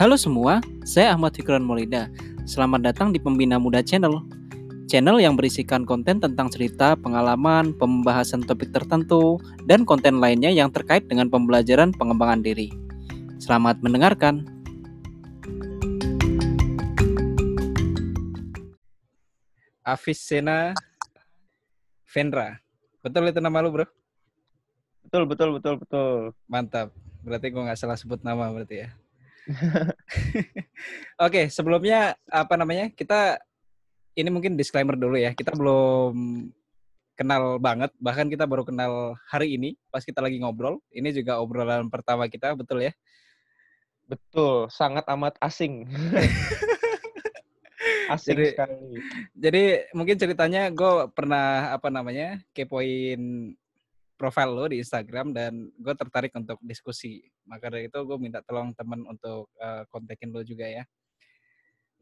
Halo semua, saya Ahmad Fikran Molida. Selamat datang di Pembina Muda Channel. Channel yang berisikan konten tentang cerita, pengalaman, pembahasan topik tertentu, dan konten lainnya yang terkait dengan pembelajaran pengembangan diri. Selamat mendengarkan. Sena Vendra. Betul itu nama lu, bro? Betul, betul, betul, betul. Mantap. Berarti gue nggak salah sebut nama berarti ya. Oke, sebelumnya apa namanya? Kita ini mungkin disclaimer dulu ya. Kita belum kenal banget, bahkan kita baru kenal hari ini pas kita lagi ngobrol. Ini juga obrolan pertama kita, betul ya? Betul, sangat amat asing. asing jadi, sekali. Jadi mungkin ceritanya gue pernah apa namanya kepoin profile lo di Instagram dan gue tertarik untuk diskusi. Maka dari itu gue minta tolong temen untuk uh, kontakin lo juga ya.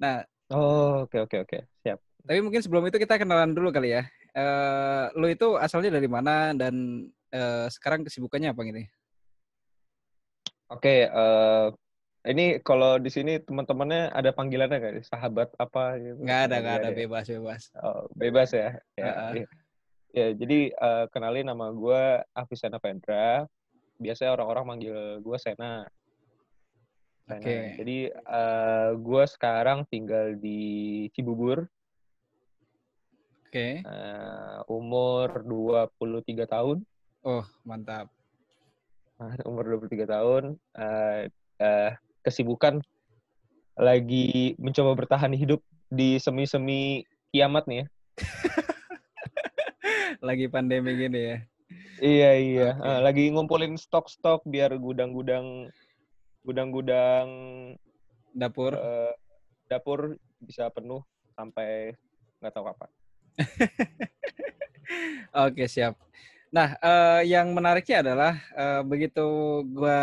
Nah. Oh oke okay, oke okay, oke okay. siap. Tapi mungkin sebelum itu kita kenalan dulu kali ya. Uh, lo itu asalnya dari mana dan uh, sekarang kesibukannya apa gini? Oke, okay, uh, ini kalau di sini teman-temannya ada panggilannya nggak? Sahabat apa? Gitu? Nggak ada, nggak ada, ya? bebas, bebas. Oh, bebas ya. ya, uh -uh. Ya, jadi uh, kenalin nama gue Afisana Vendra. Biasanya orang-orang manggil gue Sena. Oke. Okay. Jadi uh, gue sekarang tinggal di Cibubur. Oke. Okay. Uh, umur 23 tahun. Oh, mantap. umur 23 tahun. Uh, uh, kesibukan lagi mencoba bertahan hidup di semi-semi kiamat nih ya. lagi pandemi gini ya. Iya iya, okay. uh, lagi ngumpulin stok-stok biar gudang-gudang gudang-gudang dapur uh, dapur bisa penuh sampai nggak tahu kapan. Oke, okay, siap. Nah, uh, yang menariknya adalah uh, begitu gua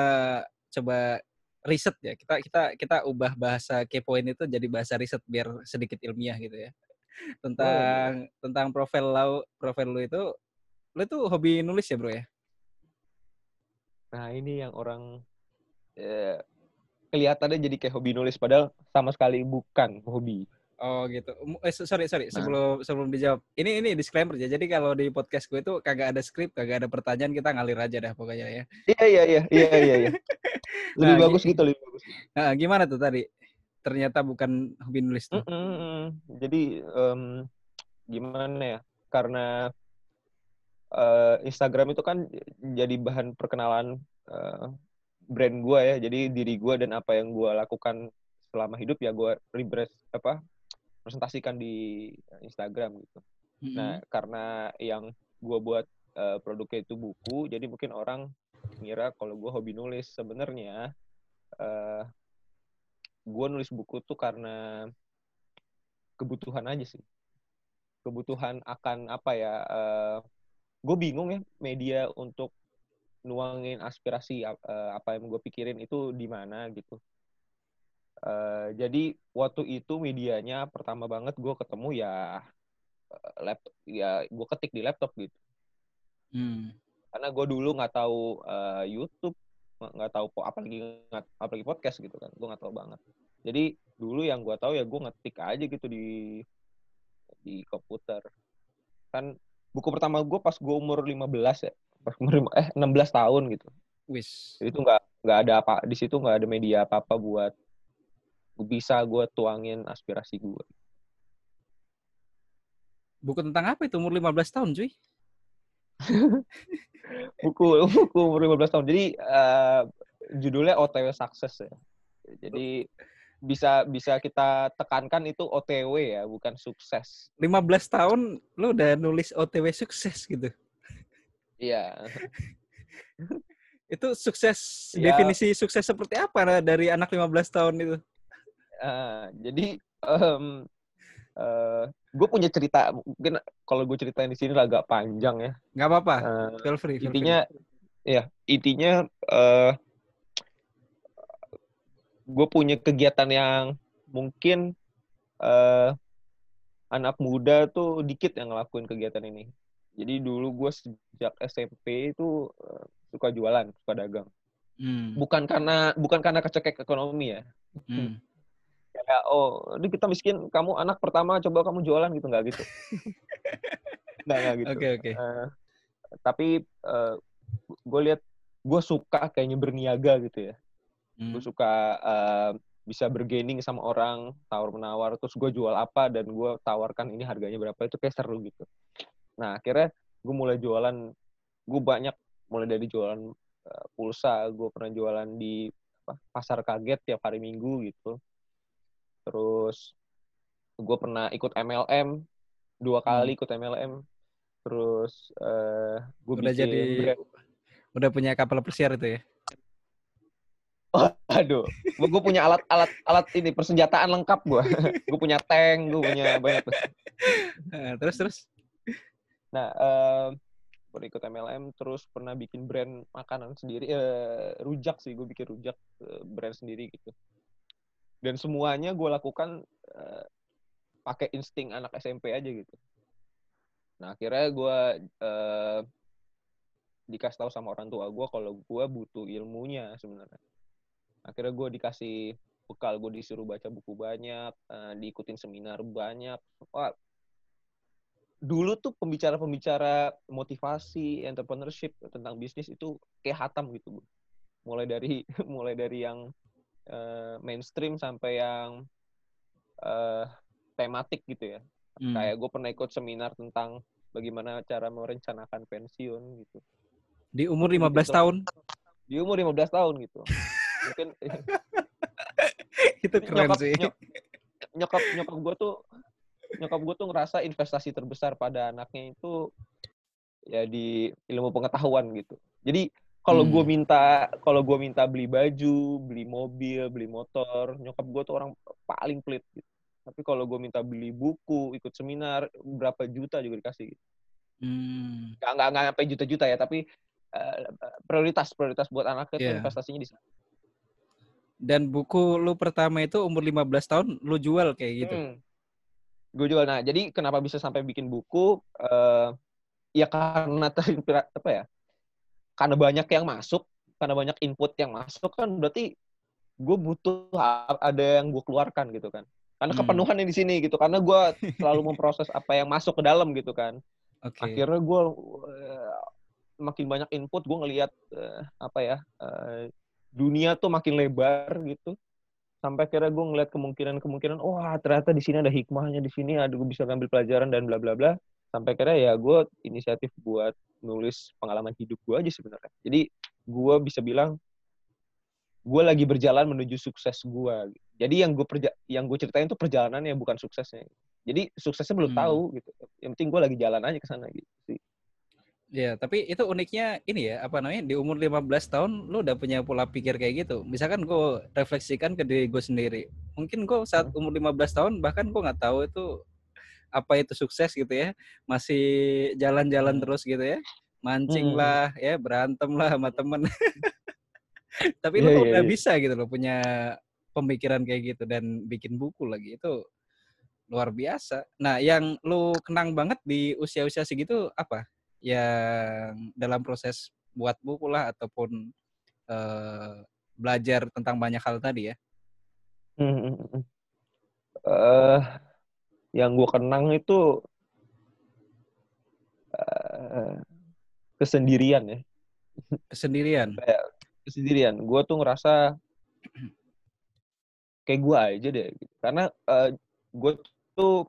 coba riset ya. Kita kita kita ubah bahasa kepoin itu jadi bahasa riset biar sedikit ilmiah gitu ya tentang oh, tentang profil lo profil lo itu lo itu hobi nulis ya bro ya nah ini yang orang eh, kelihatannya jadi kayak hobi nulis padahal sama sekali bukan hobi Oh gitu. Eh, sorry sorry nah. sebelum sebelum dijawab. Ini ini disclaimer ya. Jadi kalau di podcast gue itu kagak ada skrip, kagak ada pertanyaan, kita ngalir aja dah pokoknya ya. Iya iya iya iya iya. iya. Lebih nah, bagus gitu lebih bagus. Nah, gimana tuh tadi? Ternyata bukan hobi nulis tuh. Mm -mm. Jadi um, gimana ya? Karena uh, Instagram itu kan jadi bahan perkenalan uh, brand gue ya. Jadi diri gue dan apa yang gue lakukan selama hidup ya gue rebrand apa presentasikan di Instagram gitu. Mm -hmm. Nah karena yang gue buat uh, produknya itu buku, jadi mungkin orang ngira kalau gue hobi nulis sebenarnya uh, gue nulis buku tuh karena kebutuhan aja sih. Kebutuhan akan apa ya uh, eh, gue bingung ya media untuk nuangin aspirasi uh, apa yang gue pikirin itu di mana gitu. Uh, jadi waktu itu medianya pertama banget gue ketemu ya laptop ya gue ketik di laptop gitu. Hmm. karena gue dulu nggak tahu uh, YouTube nggak tahu apalagi apalagi podcast gitu kan gue nggak tahu banget. Jadi dulu yang gue tahu ya gue ngetik aja gitu di di komputer. Kan buku pertama gue pas gue umur 15 ya pas umur eh 16 tahun gitu. Wis. Itu nggak nggak ada apa di situ nggak ada media apa apa buat bisa gue tuangin aspirasi gue buku tentang apa itu? Umur 15 tahun cuy buku buku umur 15 tahun. Jadi uh, judulnya OTW Success ya. Jadi bisa bisa kita tekankan itu OTW ya, bukan sukses. 15 tahun lu udah nulis OTW sukses gitu. Iya. itu sukses ya. definisi sukses seperti apa dari anak 15 tahun itu? Uh, jadi um, uh, gue punya cerita mungkin kalau gue ceritain di sini agak panjang ya nggak apa-apa uh, feel free feel intinya free. ya intinya uh, gue punya kegiatan yang mungkin uh, anak muda tuh dikit yang ngelakuin kegiatan ini jadi dulu gue sejak SMP itu uh, suka jualan suka dagang hmm. bukan karena bukan karena kecekek ekonomi ya Hmm. Kayak oh, ini kita miskin, kamu anak pertama coba kamu jualan gitu nggak gitu. nggak nggak gitu. Oke oke. Eh, tapi uh, gue lihat gue suka kayaknya berniaga gitu ya. Hmm. Gue suka uh, bisa bergaining sama orang tawar menawar terus gue jual apa dan gue tawarkan ini harganya berapa itu kayak seru gitu nah akhirnya gue mulai jualan gue banyak mulai dari jualan uh, pulsa gue pernah jualan di apa, pasar kaget tiap hari minggu gitu terus gue pernah ikut MLM dua kali Hmm. ikut MLM terus uh, gue Udah bikin jadi brand udah punya kapal pesiar itu ya. Aduh, gue punya alat alat alat ini persenjataan lengkap gue. gue punya tank, gue punya banyak. Eh, terus terus. Nah, eh pernah ikut MLM, terus pernah bikin brand makanan sendiri, eh, rujak sih, gue bikin rujak eh, brand sendiri gitu. Dan semuanya gue lakukan eh, pakai insting anak SMP aja gitu. Nah, akhirnya gue eh, dikasih tahu sama orang tua gue kalau gue butuh ilmunya sebenarnya. Akhirnya gue dikasih bekal, gue disuruh baca buku banyak, eh, diikutin seminar banyak. Wah, dulu tuh pembicara-pembicara motivasi, entrepreneurship tentang bisnis itu kayak hatam gitu. Mulai dari mulai dari yang eh, mainstream sampai yang eh, tematik gitu ya. Hmm. Kayak gue pernah ikut seminar tentang bagaimana cara merencanakan pensiun gitu. Di umur Gitu, 15 gitu. tahun Di umur 15 tahun gitu. Mungkin itu keren nyokap, sih. nyok- nyokap nyokap gue tuh nyokap gue tuh ngerasa investasi terbesar pada anaknya itu ya di ilmu pengetahuan gitu. Jadi kalau Hmm. gue minta kalau gue minta beli baju, beli mobil, beli motor, nyokap gue tuh orang paling pelit gitu. Tapi kalau gue minta beli buku, ikut seminar, berapa juta juga dikasih. Gitu. Hmm. Nggak, nggak, nggak sampai juta-juta ya, tapi eh, prioritas prioritas buat anaknya tuh Iya. investasinya di sana. Dan buku lu pertama itu umur 15 tahun lu jual kayak gitu. Gue jual. Nah, jadi kenapa bisa sampai bikin buku? eh ya karena terinspira- apa ya? Karena banyak yang masuk, karena banyak input yang masuk kan berarti gue butuh ada yang gue keluarkan gitu kan. Karena Hmm. kepenuhan di sini gitu. Karena gue selalu memproses apa yang masuk ke dalam gitu kan. Oke. Akhirnya gue eh, makin banyak input, gue ngelihat eh, apa ya? eh, dunia tuh makin lebar gitu sampai akhirnya gue ngeliat kemungkinan-kemungkinan wah ternyata di sini ada hikmahnya di sini ada gue bisa ngambil pelajaran dan bla bla bla sampai akhirnya ya gue inisiatif buat nulis pengalaman hidup gue aja sebenarnya jadi gue bisa bilang gue lagi berjalan menuju sukses gue jadi yang gue perja yang gue ceritain tuh perjalanannya bukan suksesnya jadi suksesnya belum Hmm. tahu gitu yang penting gue lagi jalan aja ke sana gitu sih Ya, tapi itu uniknya ini ya, apa namanya? Di umur 15 tahun lu udah punya pola pikir kayak gitu. Misalkan gue refleksikan ke diri gue sendiri. Mungkin gue saat umur 15 tahun bahkan gue nggak tahu itu apa itu sukses gitu ya. Masih jalan-jalan Hmm. terus gitu ya. Mancing Hmm. lah, ya berantem lah sama temen. tapi lu Iya, kok iya, udah iya. bisa gitu loh punya pemikiran kayak gitu dan bikin buku lagi itu luar biasa. Nah, yang lu kenang banget di usia-usia segitu apa? Yang dalam proses buat buku lah ataupun eh, belajar tentang banyak hal tadi ya. Eh, yang gue kenang itu eh, kesendirian ya. Kesendirian. kesendirian. Gue tuh ngerasa kayak gue aja deh. Karena gue tuh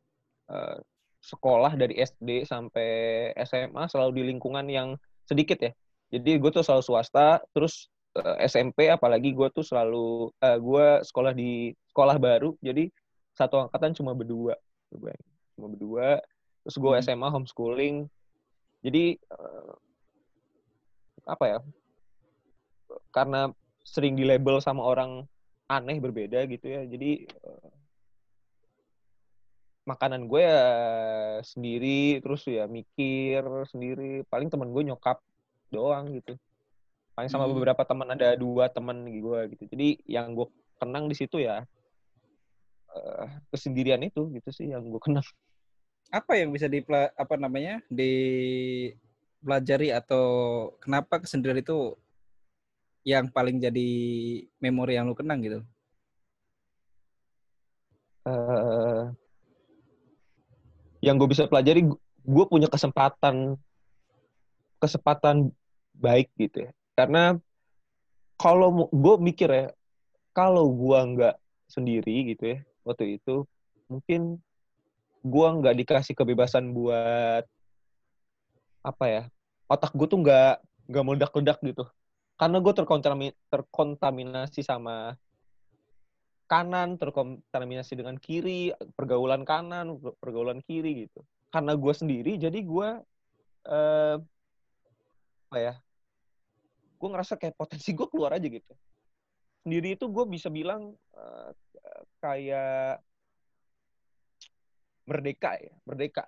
eh, sekolah dari SD sampai SMA selalu di lingkungan yang sedikit ya. Jadi gue tuh selalu swasta terus eh, SMP apalagi gue tuh selalu eh, gue sekolah di sekolah baru. Jadi satu angkatan cuma berdua Bayangin. cuma berdua terus gue Hmm. SMA homeschooling jadi eh, apa ya karena sering di label sama orang aneh berbeda gitu ya jadi eh, makanan gue ya sendiri terus ya mikir sendiri paling temen gue nyokap doang gitu paling sama Hmm. beberapa teman ada dua teman gue gitu jadi yang gue kenang di situ ya eh, kesendirian itu gitu sih yang gue kenang Apa yang bisa di apa namanya? dipelajari atau kenapa kesendirian itu yang paling jadi memori yang lu kenang gitu? uh, yang gue bisa pelajari gue punya kesempatan kesempatan baik gitu ya karena kalau gue mikir ya kalau gue nggak sendiri gitu ya waktu itu mungkin gue nggak dikasih kebebasan buat apa ya otak gue tuh nggak nggak meledak-ledak gitu. Karena gue terkontaminasi sama kanan terkontaminasi dengan kiri pergaulan kanan pergaulan kiri gitu. Karena gue sendiri jadi gue uh, apa ya gue ngerasa kayak potensi gue keluar aja gitu. Sendiri itu gue bisa bilang uh, kayak merdeka ya merdeka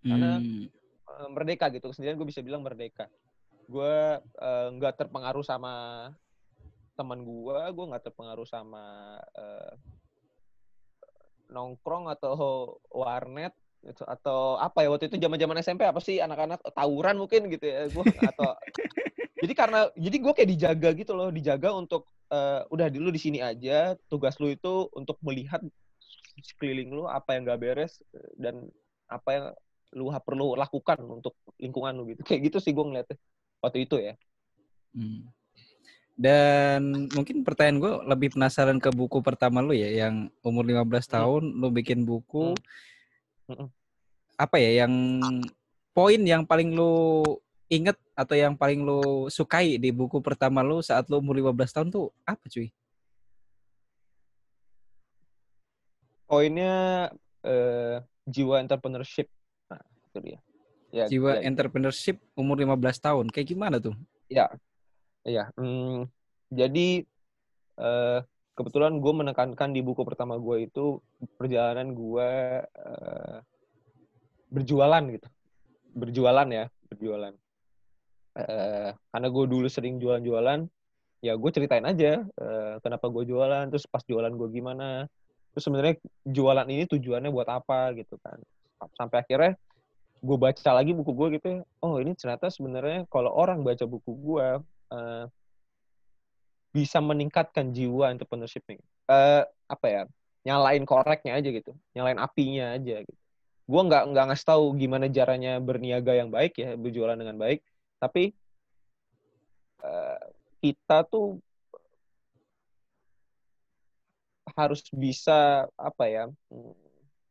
karena hmm. uh, merdeka gitu sendirian gue bisa bilang merdeka gue nggak uh, terpengaruh sama teman gue gue nggak terpengaruh sama uh, nongkrong atau warnet gitu atau apa ya waktu itu zaman zaman SMP apa sih anak-anak tawuran mungkin gitu ya gue atau jadi karena jadi gue kayak dijaga gitu loh dijaga untuk uh, udah dulu di sini aja tugas lu itu untuk melihat sekeliling lu apa yang gak beres dan apa yang lu perlu lakukan untuk lingkungan lu gitu kayak gitu sih gue ngeliatnya waktu itu ya hmm. Dan mungkin pertanyaan gue lebih penasaran ke buku pertama lu ya, yang umur 15 hmm. tahun hmm. lu bikin buku. Hmm. Apa ya yang poin yang paling lu inget atau yang paling lu sukai di buku pertama lu saat lu umur 15 tahun tuh apa cuy? Poinnya uh, jiwa entrepreneurship. Nah, itu dia. Ya, jiwa ya. entrepreneurship umur 15 tahun. Kayak gimana tuh? Ya, Iya, hmm, jadi uh, kebetulan gue menekankan di buku pertama gue itu perjalanan gue uh, berjualan gitu, berjualan ya, berjualan. Uh, karena gue dulu sering jualan-jualan, ya gue ceritain aja uh, kenapa gue jualan, terus pas jualan gue gimana, terus sebenarnya jualan ini tujuannya buat apa gitu kan. Sampai akhirnya gue baca lagi buku gue gitu ya, oh ini ternyata sebenarnya kalau orang baca buku gue uh, bisa meningkatkan jiwa entrepreneurship nih. Uh, apa ya? Nyalain koreknya aja gitu, nyalain apinya aja gitu. Gue nggak nggak ngasih tahu gimana caranya berniaga yang baik ya, berjualan dengan baik, tapi uh, kita tuh harus bisa apa ya?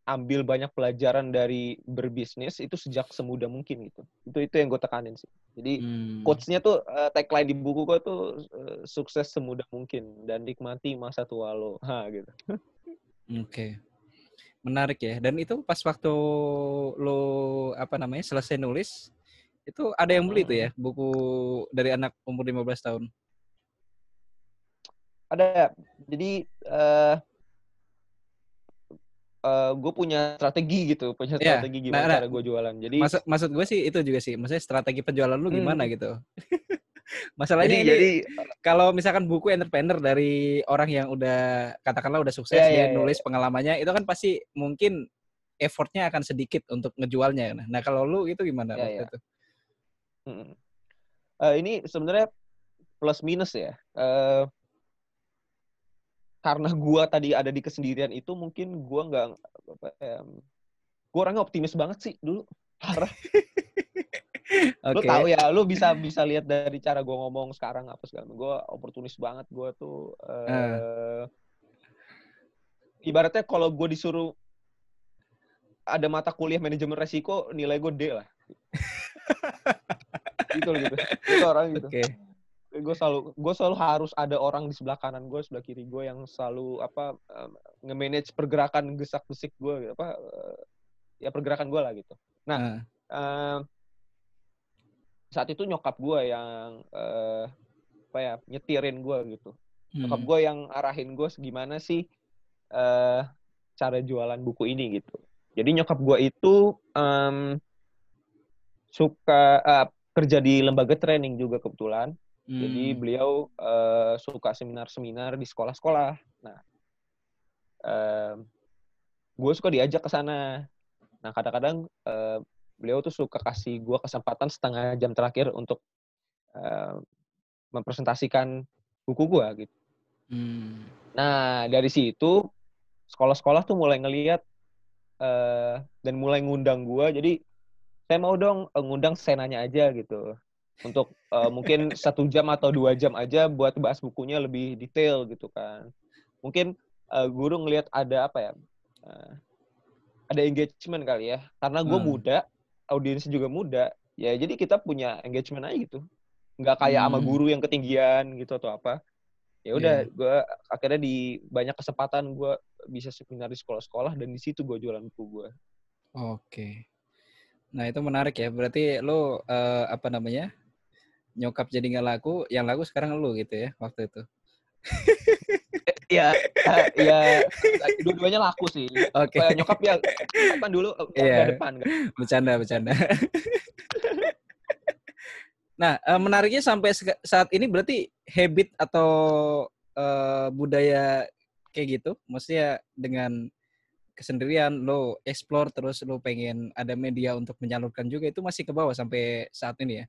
ambil banyak pelajaran dari berbisnis itu sejak semuda mungkin gitu. Itu itu yang gue tekanin sih. Jadi hmm. quotes-nya tuh uh, tagline di buku gue tuh uh, sukses semudah mungkin dan nikmati masa tua lo. Ha gitu. Oke. Okay. Menarik ya. Dan itu pas waktu lo apa namanya selesai nulis itu ada yang beli hmm. tuh ya buku dari anak umur 15 tahun. Ada. Jadi uh, uh, eh, gue punya strategi gitu, punya yeah. strategi gimana nah, cara gue jualan. Jadi maksud maksud gue sih itu juga sih, maksudnya strategi penjualan lu gimana hmm. gitu. Masalahnya jadi, ini jadi, kalau misalkan buku entrepreneur dari orang yang udah katakanlah udah sukses yeah, dia yeah, nulis yeah. pengalamannya itu kan pasti mungkin effortnya akan sedikit untuk ngejualnya. Nah kalau lu itu gimana yeah, waktu yeah. itu? Hmm. Uh, ini sebenarnya plus minus ya. Uh, karena gue tadi ada di kesendirian itu mungkin gue nggak um, gue orangnya optimis banget sih dulu parah okay. lu tahu ya lu bisa bisa lihat dari cara gue ngomong sekarang apa segala gue oportunis banget gue tuh uh, uh. ibaratnya kalau gue disuruh ada mata kuliah manajemen resiko nilai gue D lah. Gitu gitu. Itu orang gitu. Okay gue selalu gue selalu harus ada orang di sebelah kanan gue sebelah kiri gue yang selalu apa um, nge-manage pergerakan gesak gesik gue gitu, apa uh, ya pergerakan gue lah gitu. Nah uh. Uh, saat itu nyokap gue yang uh, apa ya nyetirin gue gitu. Hmm. nyokap gue yang arahin gue gimana sih uh, cara jualan buku ini gitu jadi nyokap gue itu um, suka uh, kerja di lembaga training juga kebetulan Hmm. Jadi beliau uh, suka seminar-seminar di sekolah-sekolah. Nah, uh, gue suka diajak ke sana. Nah, kadang-kadang uh, beliau tuh suka kasih gue kesempatan setengah jam terakhir untuk uh, mempresentasikan buku gue gitu. Hmm. Nah, dari situ sekolah-sekolah tuh mulai ngeliat uh, dan mulai ngundang gue jadi saya mau dong uh, ngundang senanya aja gitu untuk uh, mungkin satu jam atau dua jam aja buat bahas bukunya lebih detail gitu kan mungkin uh, guru ngelihat ada apa ya uh, ada engagement kali ya karena gue hmm. muda audiensnya juga muda ya jadi kita punya engagement aja gitu nggak kayak hmm. sama guru yang ketinggian gitu atau apa ya udah yeah. gue akhirnya di banyak kesempatan gue bisa seminar di sekolah-sekolah dan di situ gue jualan buku gue oke okay. nah itu menarik ya berarti lo uh, apa namanya nyokap jadi nggak laku yang laku sekarang lo gitu ya waktu itu ya ya dua-duanya laku sih oke okay. nyokap ya kan dulu yeah. depan kan bercanda bercanda Nah, uh, menariknya sampai saat ini berarti habit atau uh, budaya kayak gitu, maksudnya dengan kesendirian lo explore terus lo pengen ada media untuk menyalurkan juga itu masih ke bawah sampai saat ini ya?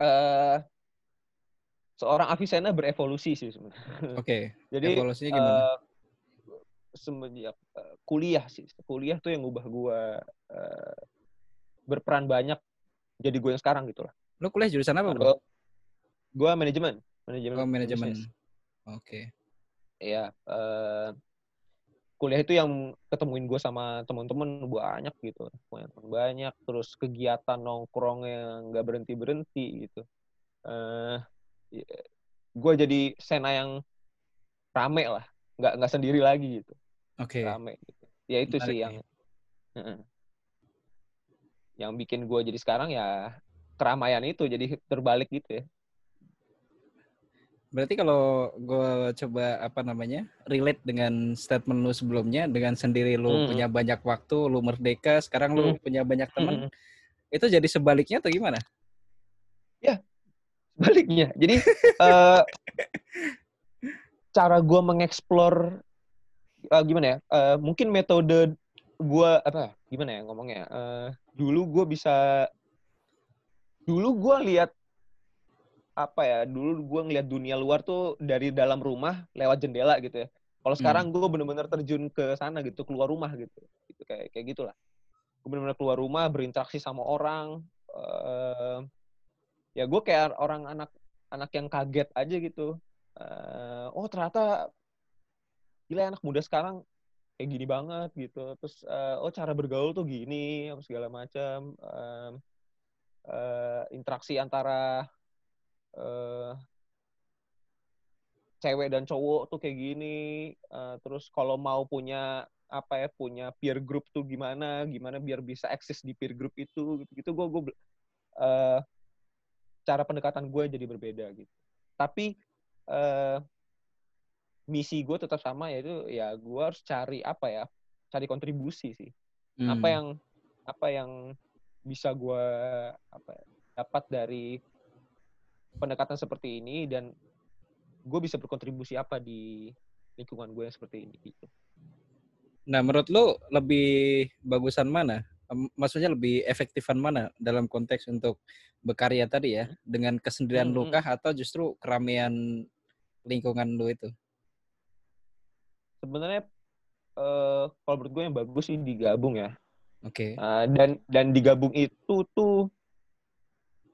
Uh, seorang Avicenna berevolusi sih sebenarnya. Oke. Okay. Jadi evolusinya gimana? Uh, semenjak uh, kuliah sih, kuliah tuh yang ngubah gue uh, berperan banyak jadi gue yang sekarang gitu lah. Lo kuliah jurusan apa, Bro? Gue manajemen. Manajemen. Oh, manajemen. Oke. Okay. Iya, uh, kuliah itu yang ketemuin gue sama teman-teman banyak gitu. Teman banyak, terus kegiatan nongkrong yang nggak berhenti-berhenti gitu. Uh, gue jadi sena yang rame lah, nggak nggak sendiri lagi gitu. Oke. Okay. Rame gitu. Ya itu Menarik sih yang uh, yang bikin gue jadi sekarang ya keramaian itu jadi terbalik gitu ya. Berarti kalau gue coba apa namanya relate dengan statement lu sebelumnya dengan sendiri lu hmm. punya banyak waktu, lu merdeka, sekarang lu hmm. punya banyak teman, hmm. itu jadi sebaliknya atau gimana? Ya, sebaliknya. Jadi uh, cara gue mengeksplor uh, gimana ya? Uh, mungkin metode gue apa? Gimana ya ngomongnya? Uh, dulu gue bisa dulu gue lihat apa ya dulu gue ngeliat dunia luar tuh dari dalam rumah lewat jendela gitu ya. Kalau sekarang hmm. gue bener-bener terjun ke sana gitu keluar rumah gitu. Gitu kayak kayak gitulah. Gue bener-bener keluar rumah berinteraksi sama orang uh, ya gue kayak orang anak anak yang kaget aja gitu. Uh, oh ternyata gila anak muda sekarang kayak gini banget gitu. Terus uh, oh cara bergaul tuh gini apa segala macam uh, uh, interaksi antara uh, cewek dan cowok tuh kayak gini uh, terus kalau mau punya apa ya punya peer group tuh gimana gimana biar bisa eksis di peer group itu gitu gitu gue gue uh, cara pendekatan gue jadi berbeda gitu. Tapi uh, misi gue tetap sama yaitu ya gue harus cari apa ya cari kontribusi sih. Hmm. apa yang apa yang bisa gue apa ya, dapat dari pendekatan seperti ini dan gue bisa berkontribusi apa di lingkungan gue yang seperti ini gitu. Nah, menurut lo lebih bagusan mana? Maksudnya lebih efektifan mana dalam konteks untuk berkarya tadi ya, dengan kesendirian hmm, lo kah atau justru keramaian lingkungan lo itu? Sebenarnya uh, kalau menurut gue yang bagus sih digabung ya. Oke. Okay. Uh, dan dan digabung itu tuh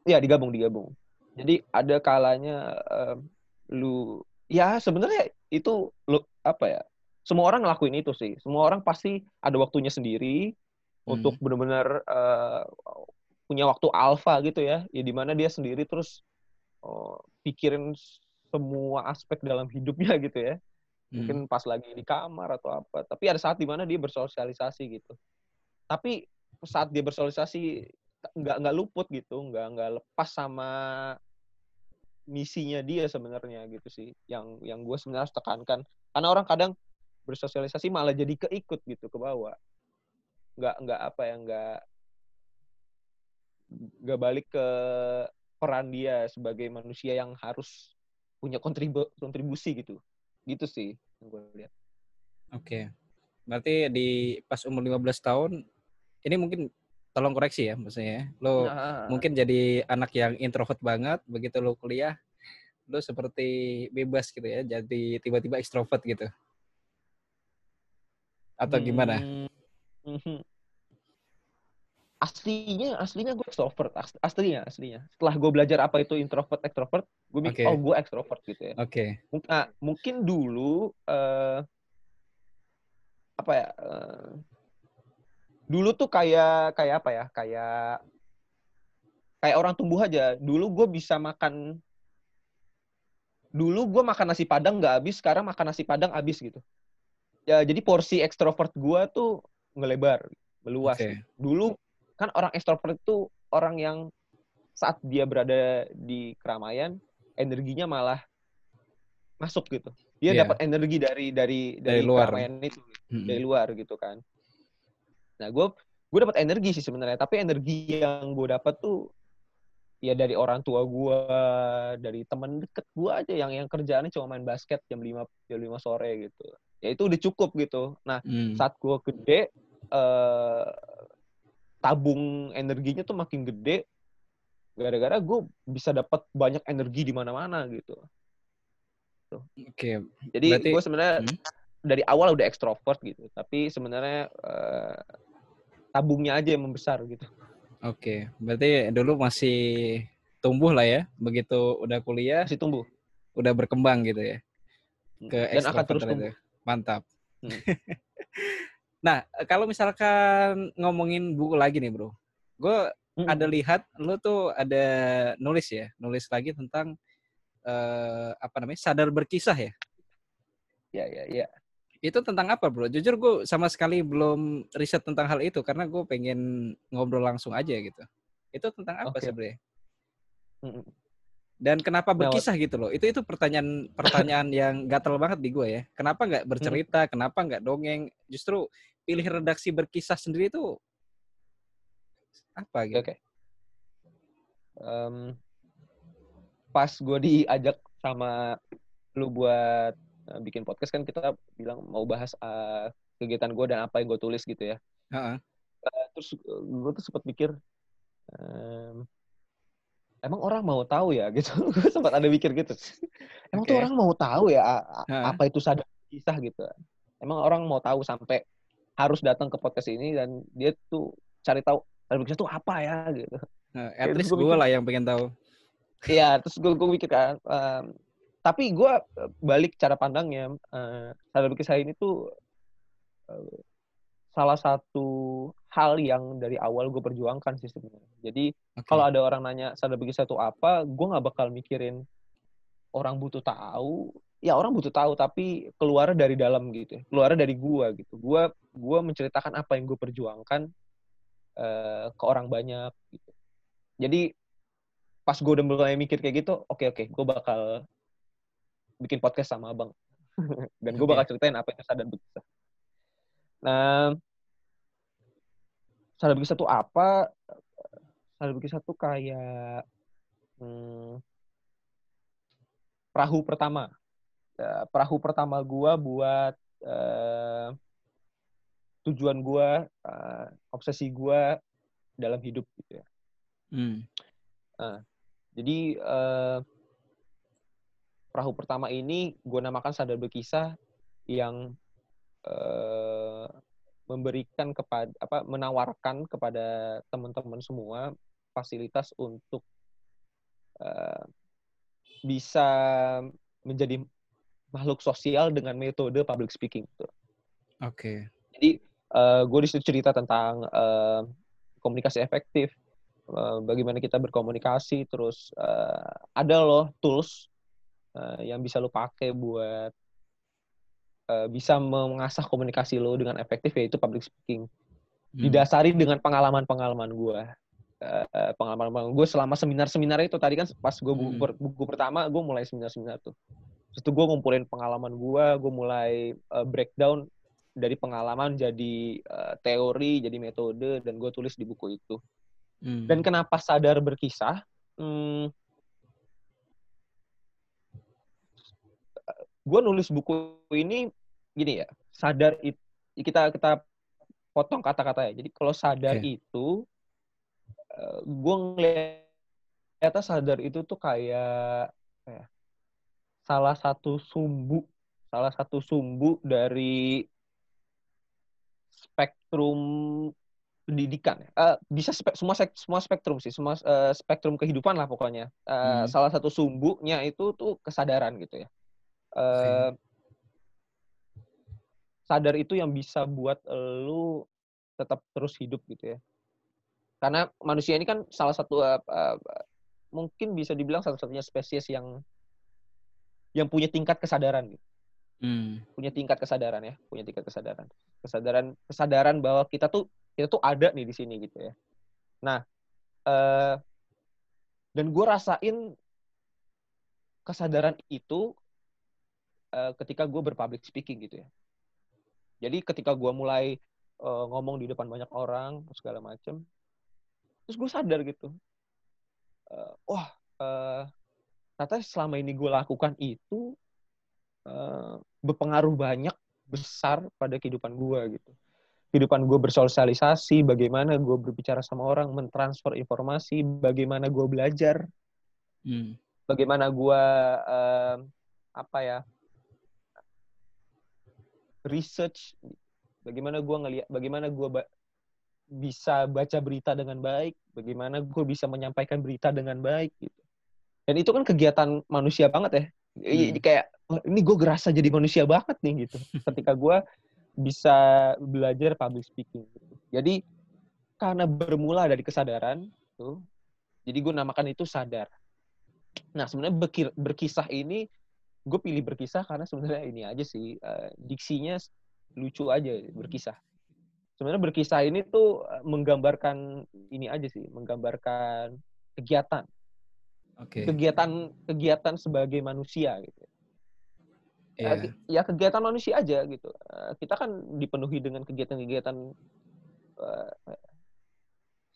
ya digabung digabung. Jadi ada kalanya uh, lu ya sebenarnya itu lu apa ya? Semua orang ngelakuin itu sih. Semua orang pasti ada waktunya sendiri hmm. untuk benar-benar uh, punya waktu alfa gitu ya. Ya di mana dia sendiri terus uh, pikirin semua aspek dalam hidupnya gitu ya. Mungkin hmm. pas lagi di kamar atau apa. Tapi ada saat di mana dia bersosialisasi gitu tapi saat dia bersosialisasi nggak nggak luput gitu nggak nggak lepas sama misinya dia sebenarnya gitu sih yang yang gue sebenarnya harus tekankan. Karena orang kadang bersosialisasi malah jadi keikut gitu ke bawah. Nggak nggak apa ya nggak nggak balik ke peran dia sebagai manusia yang harus punya kontribu kontribusi gitu. Gitu sih yang gue lihat. Oke. Okay. berarti di pas umur 15 tahun ini mungkin tolong koreksi ya maksudnya. Ya. Lo nah. mungkin jadi anak yang introvert banget begitu lo kuliah lo seperti bebas gitu ya, jadi tiba-tiba ekstrovert gitu. atau gimana? Hmm, aslinya aslinya gue extrovert As- aslinya aslinya setelah gue belajar apa itu introvert extrovert gue mikir Oke. oh gue extrovert gitu ya Oke. Mung- ah, mungkin dulu eh, apa ya eh, dulu tuh kayak kayak apa ya kayak kayak orang tumbuh aja dulu gue bisa makan dulu gue makan nasi padang nggak habis sekarang makan nasi padang habis gitu ya jadi porsi ekstrovert gue tuh ngelebar meluas Oke. dulu kan orang ekstrovert itu orang yang saat dia berada di keramaian energinya malah masuk gitu dia Iya. dapat energi dari dari Dari dari, luar. keramaian itu Mm-mm. dari luar gitu kan nah gue gue dapat energi sih sebenarnya tapi energi yang gue dapat tuh ya dari orang tua gue dari temen deket gue aja yang yang kerjaannya cuma main basket jam 5 jam 5 sore gitu ya itu udah cukup gitu nah Hmm. saat gue gede eh, tabung energinya tuh makin gede gara-gara gue bisa dapat banyak energi di mana-mana gitu Oke. jadi Berarti- gue sebenarnya Hmm. Dari awal udah ekstrovert gitu tapi sebenarnya eh, tabungnya aja yang membesar gitu Oke. Berarti dulu masih tumbuh lah ya. Begitu udah kuliah, masih tumbuh udah berkembang gitu ya. Ke dan akan terus tumbuh itu. Mantap. Hmm. nah, kalau misalkan ngomongin buku lagi nih, Bro. Gue Mm. ada lihat lu tuh ada nulis ya, nulis lagi tentang eh, apa namanya? sadar berkisah ya. ya ya ya Itu tentang apa, Bro? Jujur gue sama sekali belum riset tentang hal itu karena gue pengen ngobrol langsung aja gitu. Itu tentang apa Oke. sebenarnya? Dan kenapa berkisah gitu loh? Itu itu pertanyaan pertanyaan yang gatel banget di gue ya. Kenapa nggak bercerita? Kenapa nggak dongeng? Justru pilih redaksi berkisah sendiri itu apa gitu? oke. Em, pas gue diajak sama lu buat eh, bikin podcast kan kita bilang mau bahas eh, kegiatan gue dan apa yang gue tulis gitu ya. Heeh. Eh, terus gue tuh sempat mikir, em, emang orang mau tahu ya gitu. gue sempat ada mikir gitu. Emang tuh Oke. orang mau tahu ya a- Heeh. apa itu sadar kisah gitu. Emang orang mau tahu sampai harus datang ke podcast ini dan dia tuh cari tahu sadar kisah tuh apa ya gitu. Nah, at least gue lah yang pengen tahu. Iya, terus gue gue mikir kan, tapi gue balik cara pandangnya, eh, sadar berkisah ini tuh eh, salah satu hal yang dari awal gue perjuangkan sih sebenarnya. Jadi Oke. kalau ada orang nanya sadar berkisah itu apa, gue nggak bakal mikirin orang butuh tahu. Ya orang butuh tahu, tapi keluar dari dalam gitu, keluar dari gue gitu. Gue gue menceritakan apa yang gue perjuangkan eh, ke orang banyak gitu. Jadi pas gue udah mulai mikir kayak gitu, oke oke, gue bakal bikin podcast sama abang. Dan gue bakal ceritain apa itu sadar berkisah. Nah, sadar berkisah tuh apa? Sadar berkisah tuh kayak hmm, perahu pertama. Ya, perahu pertama gue buat eh, tujuan gue, eh, obsesi gue dalam hidup gitu ya. Hmm. Jadi eh, perahu pertama ini gue namakan sadar berkisah yang eh, memberikan kepada apa menawarkan kepada teman-teman semua fasilitas untuk eh, bisa menjadi makhluk sosial dengan metode public speaking. Gitu. Oke. Jadi gue di situ cerita tentang eh, komunikasi efektif, eh, bagaimana kita berkomunikasi, terus eh, ada loh tools eh, yang bisa lo pakai buat eh, bisa mengasah komunikasi lo dengan efektif yaitu public speaking. Hmm. Didasari dengan pengalaman-pengalaman gue. Eh, pengalaman gue selama seminar-seminar itu tadi kan pas gue buku, Hmm. per- buku pertama gue mulai seminar-seminar tuh. Terus itu gue ngumpulin pengalaman gue, gue mulai eh, breakdown dari pengalaman jadi eh, teori, jadi metode, dan gue tulis di buku itu. Hmm. Dan kenapa sadar berkisah? Hmm, gue nulis buku ini gini ya, sadar itu kita kita potong kata-kata ya. Jadi kalau sadar Oke. itu, gue ngeliatnya sadar itu tuh kayak ya, salah satu sumbu, salah satu sumbu dari spektrum pendidikan. Uh, bisa spe semua semua spektrum sih, semua uh, spektrum kehidupan lah pokoknya. Uh, hmm. Salah satu sumbunya itu tuh kesadaran gitu ya. Uh. Sadar itu yang bisa buat lu tetap terus hidup gitu ya. Karena manusia ini kan salah satu uh, uh, mungkin bisa dibilang satu-satunya spesies yang yang punya tingkat kesadaran gitu. Hmm. Punya tingkat kesadaran ya, punya tingkat kesadaran. Kesadaran kesadaran bahwa kita tuh kita tuh ada nih di sini gitu ya. Nah, uh, dan gue rasain kesadaran itu uh, ketika gue berpublic speaking gitu ya. Jadi ketika gue mulai uh, ngomong di depan banyak orang segala macem, terus gue sadar gitu, uh, wah uh, ternyata selama ini gue lakukan itu uh, berpengaruh banyak besar pada kehidupan gue gitu kehidupan gue bersosialisasi bagaimana gue berbicara sama orang mentransfer informasi bagaimana gue belajar hmm. bagaimana gue uh, apa ya research bagaimana gue ngelihat bagaimana gue ba bisa baca berita dengan baik bagaimana gue bisa menyampaikan berita dengan baik gitu dan itu kan kegiatan manusia banget ya hmm. kayak ini gue gerasa jadi manusia banget nih gitu ketika gue bisa belajar public speaking gitu. jadi karena bermula dari kesadaran tuh jadi gue namakan itu sadar nah sebenarnya berkisah ini gue pilih berkisah karena sebenarnya ini aja sih uh, diksinya lucu aja berkisah. Sebenarnya berkisah ini tuh eh, menggambarkan ini aja sih menggambarkan kegiatan. Okay. kegiatan kegiatan sebagai manusia gitu. Yeah. ya kegiatan manusia aja gitu. Eh, kita kan dipenuhi dengan kegiatan-kegiatan uh,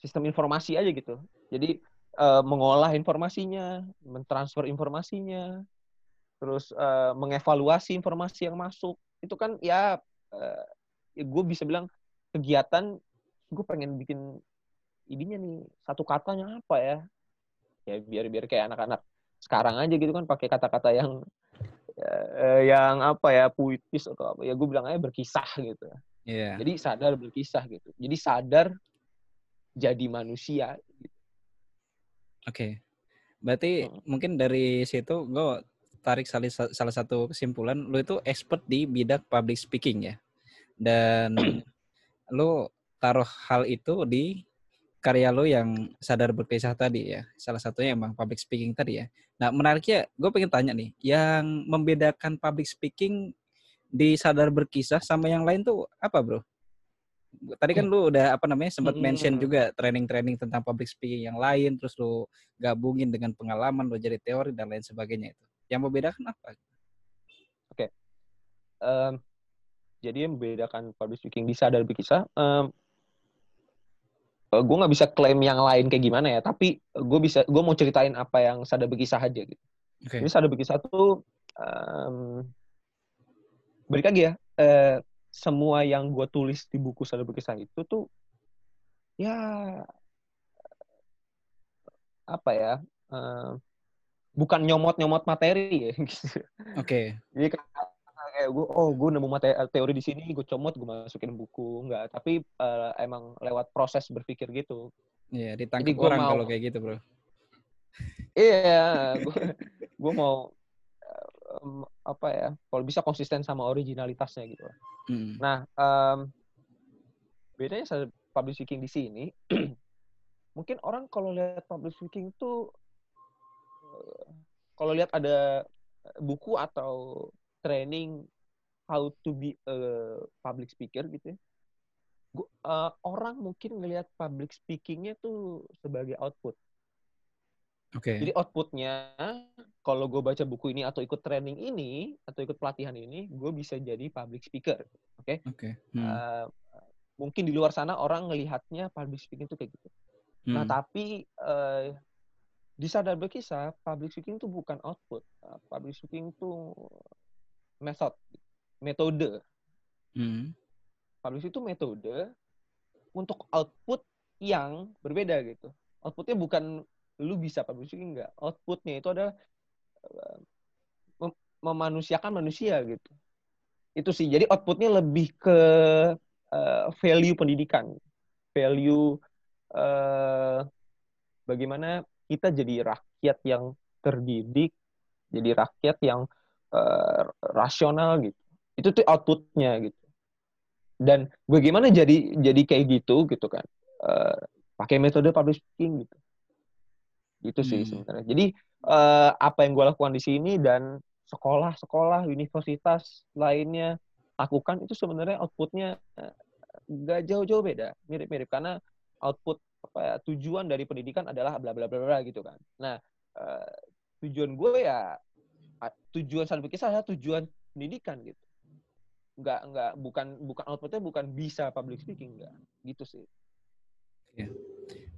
sistem informasi aja gitu. Jadi uh, mengolah informasinya mentransfer informasinya terus uh, mengevaluasi informasi yang masuk itu kan ya, uh, ya gue bisa bilang kegiatan gue pengen bikin ininya nih satu katanya apa ya ya biar biar kayak anak-anak sekarang aja gitu kan pakai kata-kata yang uh, yang apa ya puitis atau apa ya gue bilang aja berkisah gitu yeah. jadi sadar berkisah gitu jadi sadar jadi manusia gitu. oke okay. berarti hmm. mungkin dari situ gue tarik salah, salah satu kesimpulan lu itu expert di bidang public speaking ya dan lu taruh hal itu di karya lo yang sadar berkisah tadi ya. Salah satunya emang public speaking tadi ya. Nah menariknya gue pengen tanya nih, yang membedakan public speaking di sadar berkisah sama yang lain tuh apa bro? Tadi kan lu udah apa namanya sempat mention juga training-training tentang public speaking yang lain, terus lu gabungin dengan pengalaman lu jadi teori dan lain sebagainya itu. Yang membedakan apa? Oke. Okay. Um, jadi yang membedakan public speaking di sadar berkisah, um, eh, gue nggak bisa klaim yang lain kayak gimana ya tapi gue bisa gue mau ceritain apa yang sadar berkisah aja gitu okay. jadi sadar berkisah tuh um, balik lagi ya uh, semua yang gue tulis di buku sadar berkisah itu tuh ya apa ya uh, bukan nyomot nyomot materi ya gitu. Oke. Okay. Jadi kayak gue oh gue nemu materi teori di sini gue comot gue masukin buku nggak tapi uh, emang lewat proses berpikir gitu iya ditangkap orang mau, kalau kayak gitu bro iya gue gue mau um, apa ya kalau bisa konsisten sama originalitasnya gitu hmm. nah um, bedanya saya public speaking di sini mungkin orang kalau lihat public speaking itu uh, kalau lihat ada buku atau training how to be a public speaker gitu ya. Gua, uh, orang mungkin ngelihat public speakingnya tuh sebagai output. Oke. Okay. Jadi outputnya kalau gue baca buku ini atau ikut training ini atau ikut pelatihan ini, gue bisa jadi public speaker. Oke. Okay? Oke. Okay. Hmm. Uh, mungkin di luar sana orang ngelihatnya public speaking itu kayak gitu. Nah, hmm. Nah tapi uh, di sadar berkisah, public speaking itu bukan output. Uh, public speaking itu method, metode. Hmm. Publish itu metode untuk output yang berbeda gitu. Outputnya bukan lu bisa publishing enggak. Outputnya itu adalah uh, memanusiakan manusia gitu. Itu sih. Jadi outputnya lebih ke uh, value pendidikan, value uh, bagaimana kita jadi rakyat yang terdidik, jadi rakyat yang uh, rasional gitu. Itu tuh outputnya gitu. Dan bagaimana jadi jadi kayak gitu gitu kan? Uh, pakai metode public speaking gitu. Itu sih hmm. sebenarnya. Jadi uh, apa yang gue lakukan di sini dan sekolah-sekolah, universitas lainnya lakukan itu sebenarnya outputnya nggak jauh-jauh beda, mirip-mirip karena output apa ya, tujuan dari pendidikan adalah bla bla bla bla gitu kan. Nah, uh, tujuan gue ya tujuan saya berkisah adalah tujuan pendidikan gitu. Nggak nggak bukan bukan outputnya bukan bisa public speaking nggak gitu sih. Ya.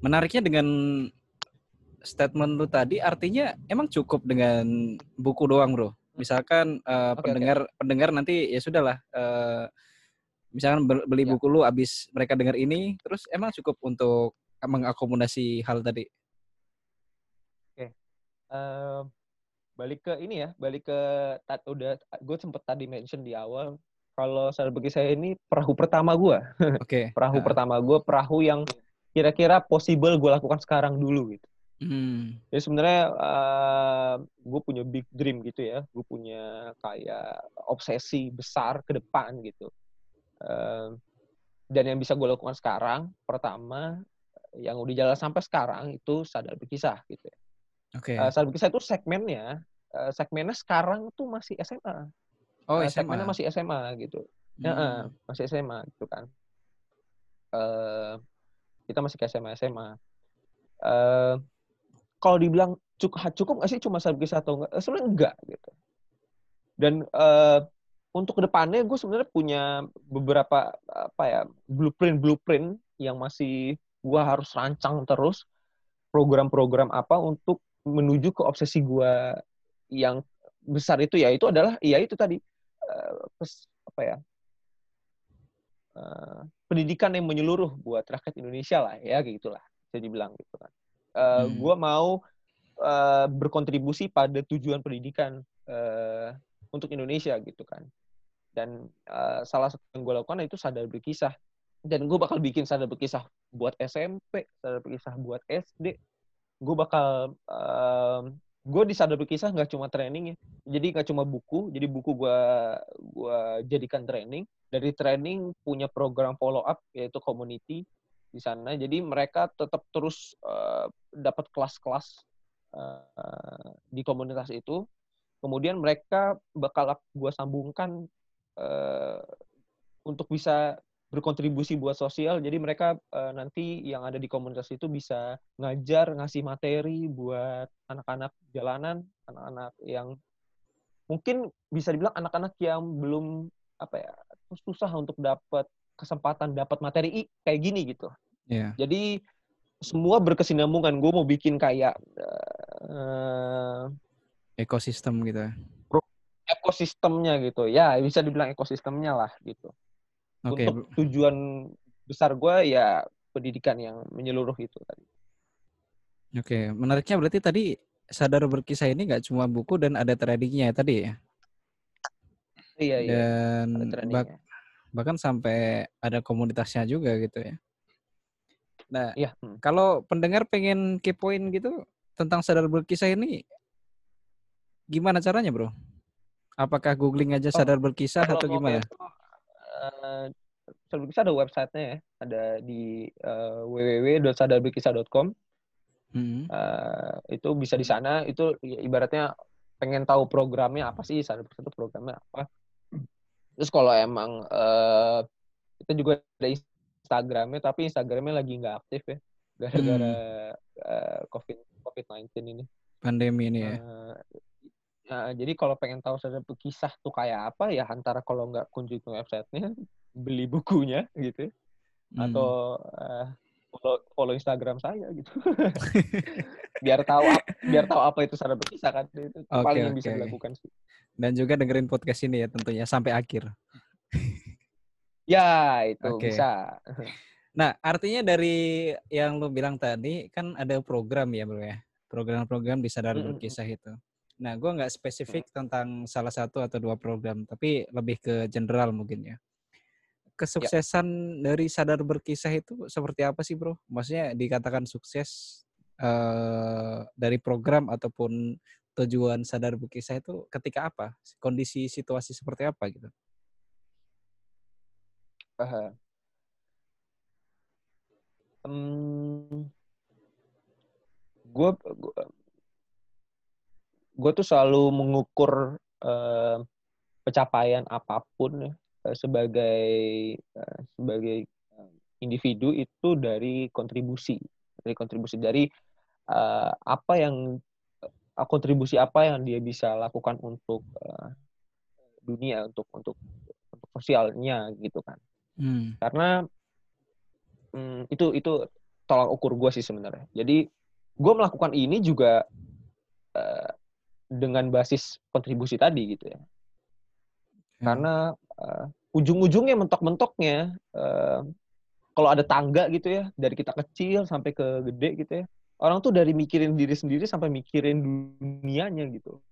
Menariknya dengan statement lu tadi artinya emang cukup dengan buku doang, Bro. Misalkan uh, okay, pendengar okay. pendengar nanti ya sudahlah uh, misalkan beli ya. buku lu abis mereka dengar ini terus emang cukup untuk mengakomodasi hal tadi. Oke. Okay. Uh, balik ke ini ya, balik ke udah gue sempet tadi mention di awal kalau saya bagi saya ini perahu pertama gue. Oke. Okay. perahu uh. pertama gue, perahu yang kira-kira possible gue lakukan sekarang dulu gitu. Hmm. Jadi sebenarnya uh, gue punya big dream gitu ya, gue punya kayak obsesi besar ke depan gitu. Uh, dan yang bisa gue lakukan sekarang, pertama yang udah jalan sampai sekarang itu sadar berkisah gitu ya. Oke. Okay. Uh, sadar berkisah itu segmennya, uh, segmennya sekarang tuh masih SMA. Oh, uh, SMA. Segmennya masih SMA gitu. Hmm. Ya, uh, masih SMA gitu kan. Uh, kita masih ke SMA SMA. Uh, kalau dibilang cukup cukup nggak sih cuma kisah atau enggak? Sebenarnya enggak gitu. Dan uh, untuk ke depannya gue sebenarnya punya beberapa apa ya blueprint blueprint yang masih gue harus rancang terus program-program apa untuk menuju ke obsesi gue yang besar itu ya itu adalah ya itu tadi uh, apa ya uh, pendidikan yang menyeluruh buat rakyat Indonesia lah ya kayak gitulah bisa dibilang gitu kan. Uh, hmm. gue mau uh, berkontribusi pada tujuan pendidikan uh, untuk Indonesia gitu kan. Dan uh, salah satu yang gue lakukan itu sadar berkisah dan gue bakal bikin sadar berkisah buat SMP sadar berkisah buat SD gue bakal uh, gue di sadar berkisah nggak cuma training ya jadi nggak cuma buku jadi buku gue gua jadikan training dari training punya program follow up yaitu community di sana. Jadi mereka tetap terus uh, dapat kelas-kelas uh, di komunitas itu. Kemudian mereka bakal gue sambungkan uh, untuk bisa berkontribusi buat sosial. Jadi mereka uh, nanti yang ada di komunitas itu bisa ngajar, ngasih materi buat anak-anak jalanan, anak-anak yang mungkin bisa dibilang anak-anak yang belum apa ya susah untuk dapat kesempatan dapat materi kayak gini gitu. Yeah. Jadi semua berkesinambungan. Gue mau bikin kayak uh, ekosistem gitu. Ya. Ekosistemnya gitu. Ya bisa dibilang ekosistemnya lah gitu. Okay. Untuk tujuan besar gue ya pendidikan yang menyeluruh itu tadi. Oke, okay. menariknya berarti tadi sadar berkisah ini nggak cuma buku dan ada tradingnya tadi ya? Iya iya. Dan bah bahkan sampai ada komunitasnya juga gitu ya? Nah, ya. Hmm. kalau pendengar pengen kepoin gitu tentang sadar berkisah ini, gimana caranya, bro? Apakah googling aja oh, sadar berkisah atau gimana? Itu, uh, sadar berkisah ada websitenya ya, ada di uh, www.sadarberkisah.com. Hmm. Uh, itu bisa di sana. Itu ibaratnya pengen tahu programnya apa sih sadar berkisah itu programnya apa. Terus kalau emang uh, kita juga ada Instagramnya tapi Instagramnya lagi nggak aktif ya gara-gara hmm. uh, covid covid 19 ini pandemi ini ya uh, uh, jadi kalau pengen tahu saja kisah tuh kayak apa ya antara kalau nggak kunjungi websitenya beli bukunya gitu hmm. atau uh, follow, follow Instagram saya gitu biar tahu biar tahu apa itu sadar berkisah kan itu okay, paling yang bisa dilakukan sih dan juga dengerin podcast ini ya tentunya sampai akhir Ya, itu okay. bisa. Nah, artinya dari yang lu bilang tadi kan ada program ya, Bro ya. Program-program di Sadar Berkisah itu. Nah, gue nggak spesifik tentang salah satu atau dua program, tapi lebih ke general mungkin ya. Kesuksesan dari sadar berkisah itu seperti apa sih bro? Maksudnya dikatakan sukses uh, dari program ataupun tujuan sadar berkisah itu ketika apa? Kondisi situasi seperti apa gitu? Uh, um, gue gue tuh selalu mengukur uh, pencapaian apa pun ya sebagai uh, sebagai individu itu dari kontribusi dari kontribusi dari uh, apa yang uh, kontribusi apa yang dia bisa lakukan untuk uh, dunia untuk untuk untuk sosialnya gitu kan hmm. karena um, itu itu tolak ukur gue sih sebenarnya jadi gue melakukan ini juga uh, dengan basis kontribusi tadi gitu ya. Hmm. Karena uh, ujung-ujungnya mentok-mentoknya uh, kalau ada tangga gitu ya dari kita kecil sampai ke gede gitu ya. Orang tuh dari mikirin diri sendiri sampai mikirin dunianya gitu.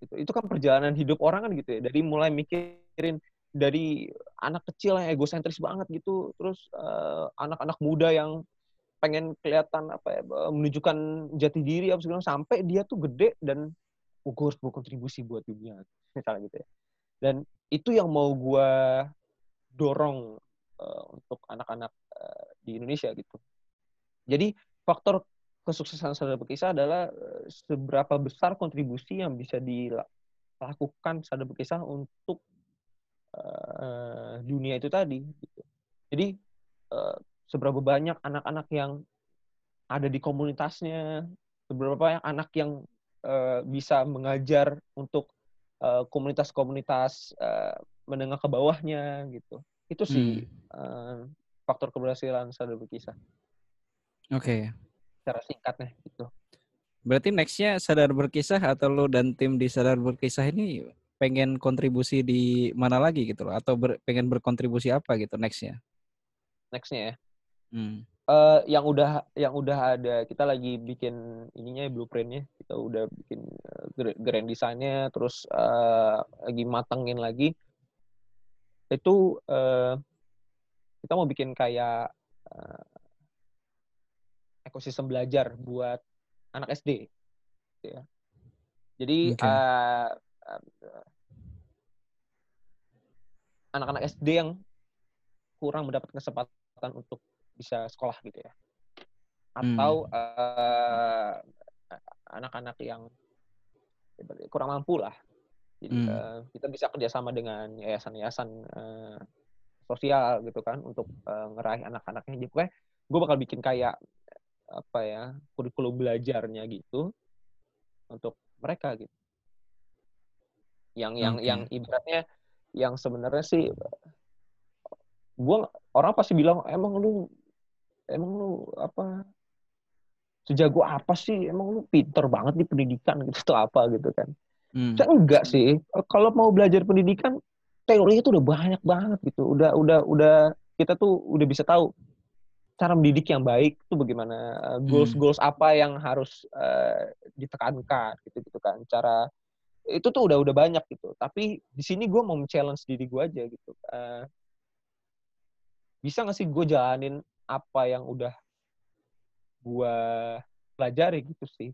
Itu, itu kan perjalanan hidup orang kan gitu ya. Dari mulai mikirin dari anak kecil yang egosentris banget gitu, terus anak-anak uh, muda yang pengen kelihatan apa ya menunjukkan jati diri apa segala sampai dia tuh gede dan oh, gue harus berkontribusi buat dunia misalnya gitu ya dan itu yang mau gue dorong uh, untuk anak-anak uh, di Indonesia gitu jadi faktor kesuksesan sadar berkisah adalah uh, seberapa besar kontribusi yang bisa dilakukan sadar berkisah untuk uh, dunia itu tadi gitu. jadi uh, seberapa banyak anak-anak yang ada di komunitasnya, seberapa banyak anak yang uh, bisa mengajar untuk komunitas-komunitas uh, menengah ke bawahnya gitu. Itu sih hmm. uh, faktor keberhasilan sadar berkisah. Oke. Okay. Secara singkatnya gitu. Berarti nextnya sadar berkisah atau lo dan tim di sadar berkisah ini pengen kontribusi di mana lagi gitu loh? Atau ber, pengen berkontribusi apa gitu nextnya? Nextnya ya. Hmm. Uh, yang udah yang udah ada kita lagi bikin ininya blueprintnya. Kita udah bikin uh, grand desainnya terus uh, lagi matengin lagi. Itu uh, kita mau bikin kayak uh, ekosistem belajar buat anak SD gitu ya. Jadi okay. uh, anak-anak SD yang kurang mendapat kesempatan untuk bisa sekolah gitu ya atau hmm. uh, anak-anak yang kurang mampu lah jadi hmm. uh, kita bisa kerjasama dengan yayasan-yayasan uh, sosial gitu kan untuk uh, ngeraih anak-anaknya jadi pokoknya gue bakal bikin kayak apa ya kurikulum belajarnya gitu untuk mereka gitu yang yang okay. yang ibaratnya yang sebenarnya sih gue orang pasti bilang emang lu emang lu apa sejago apa sih? Emang lu pinter banget di pendidikan gitu atau apa gitu kan? Hmm. saya enggak sih. Kalau mau belajar pendidikan teorinya tuh udah banyak banget gitu. Udah udah udah kita tuh udah bisa tahu cara mendidik yang baik itu bagaimana uh, goals goals apa yang harus uh, ditekankan gitu gitu kan. Cara itu tuh udah udah banyak gitu. Tapi di sini gue mau challenge diri gue aja gitu. Uh, bisa nggak sih gue jalanin apa yang udah gue pelajari gitu sih.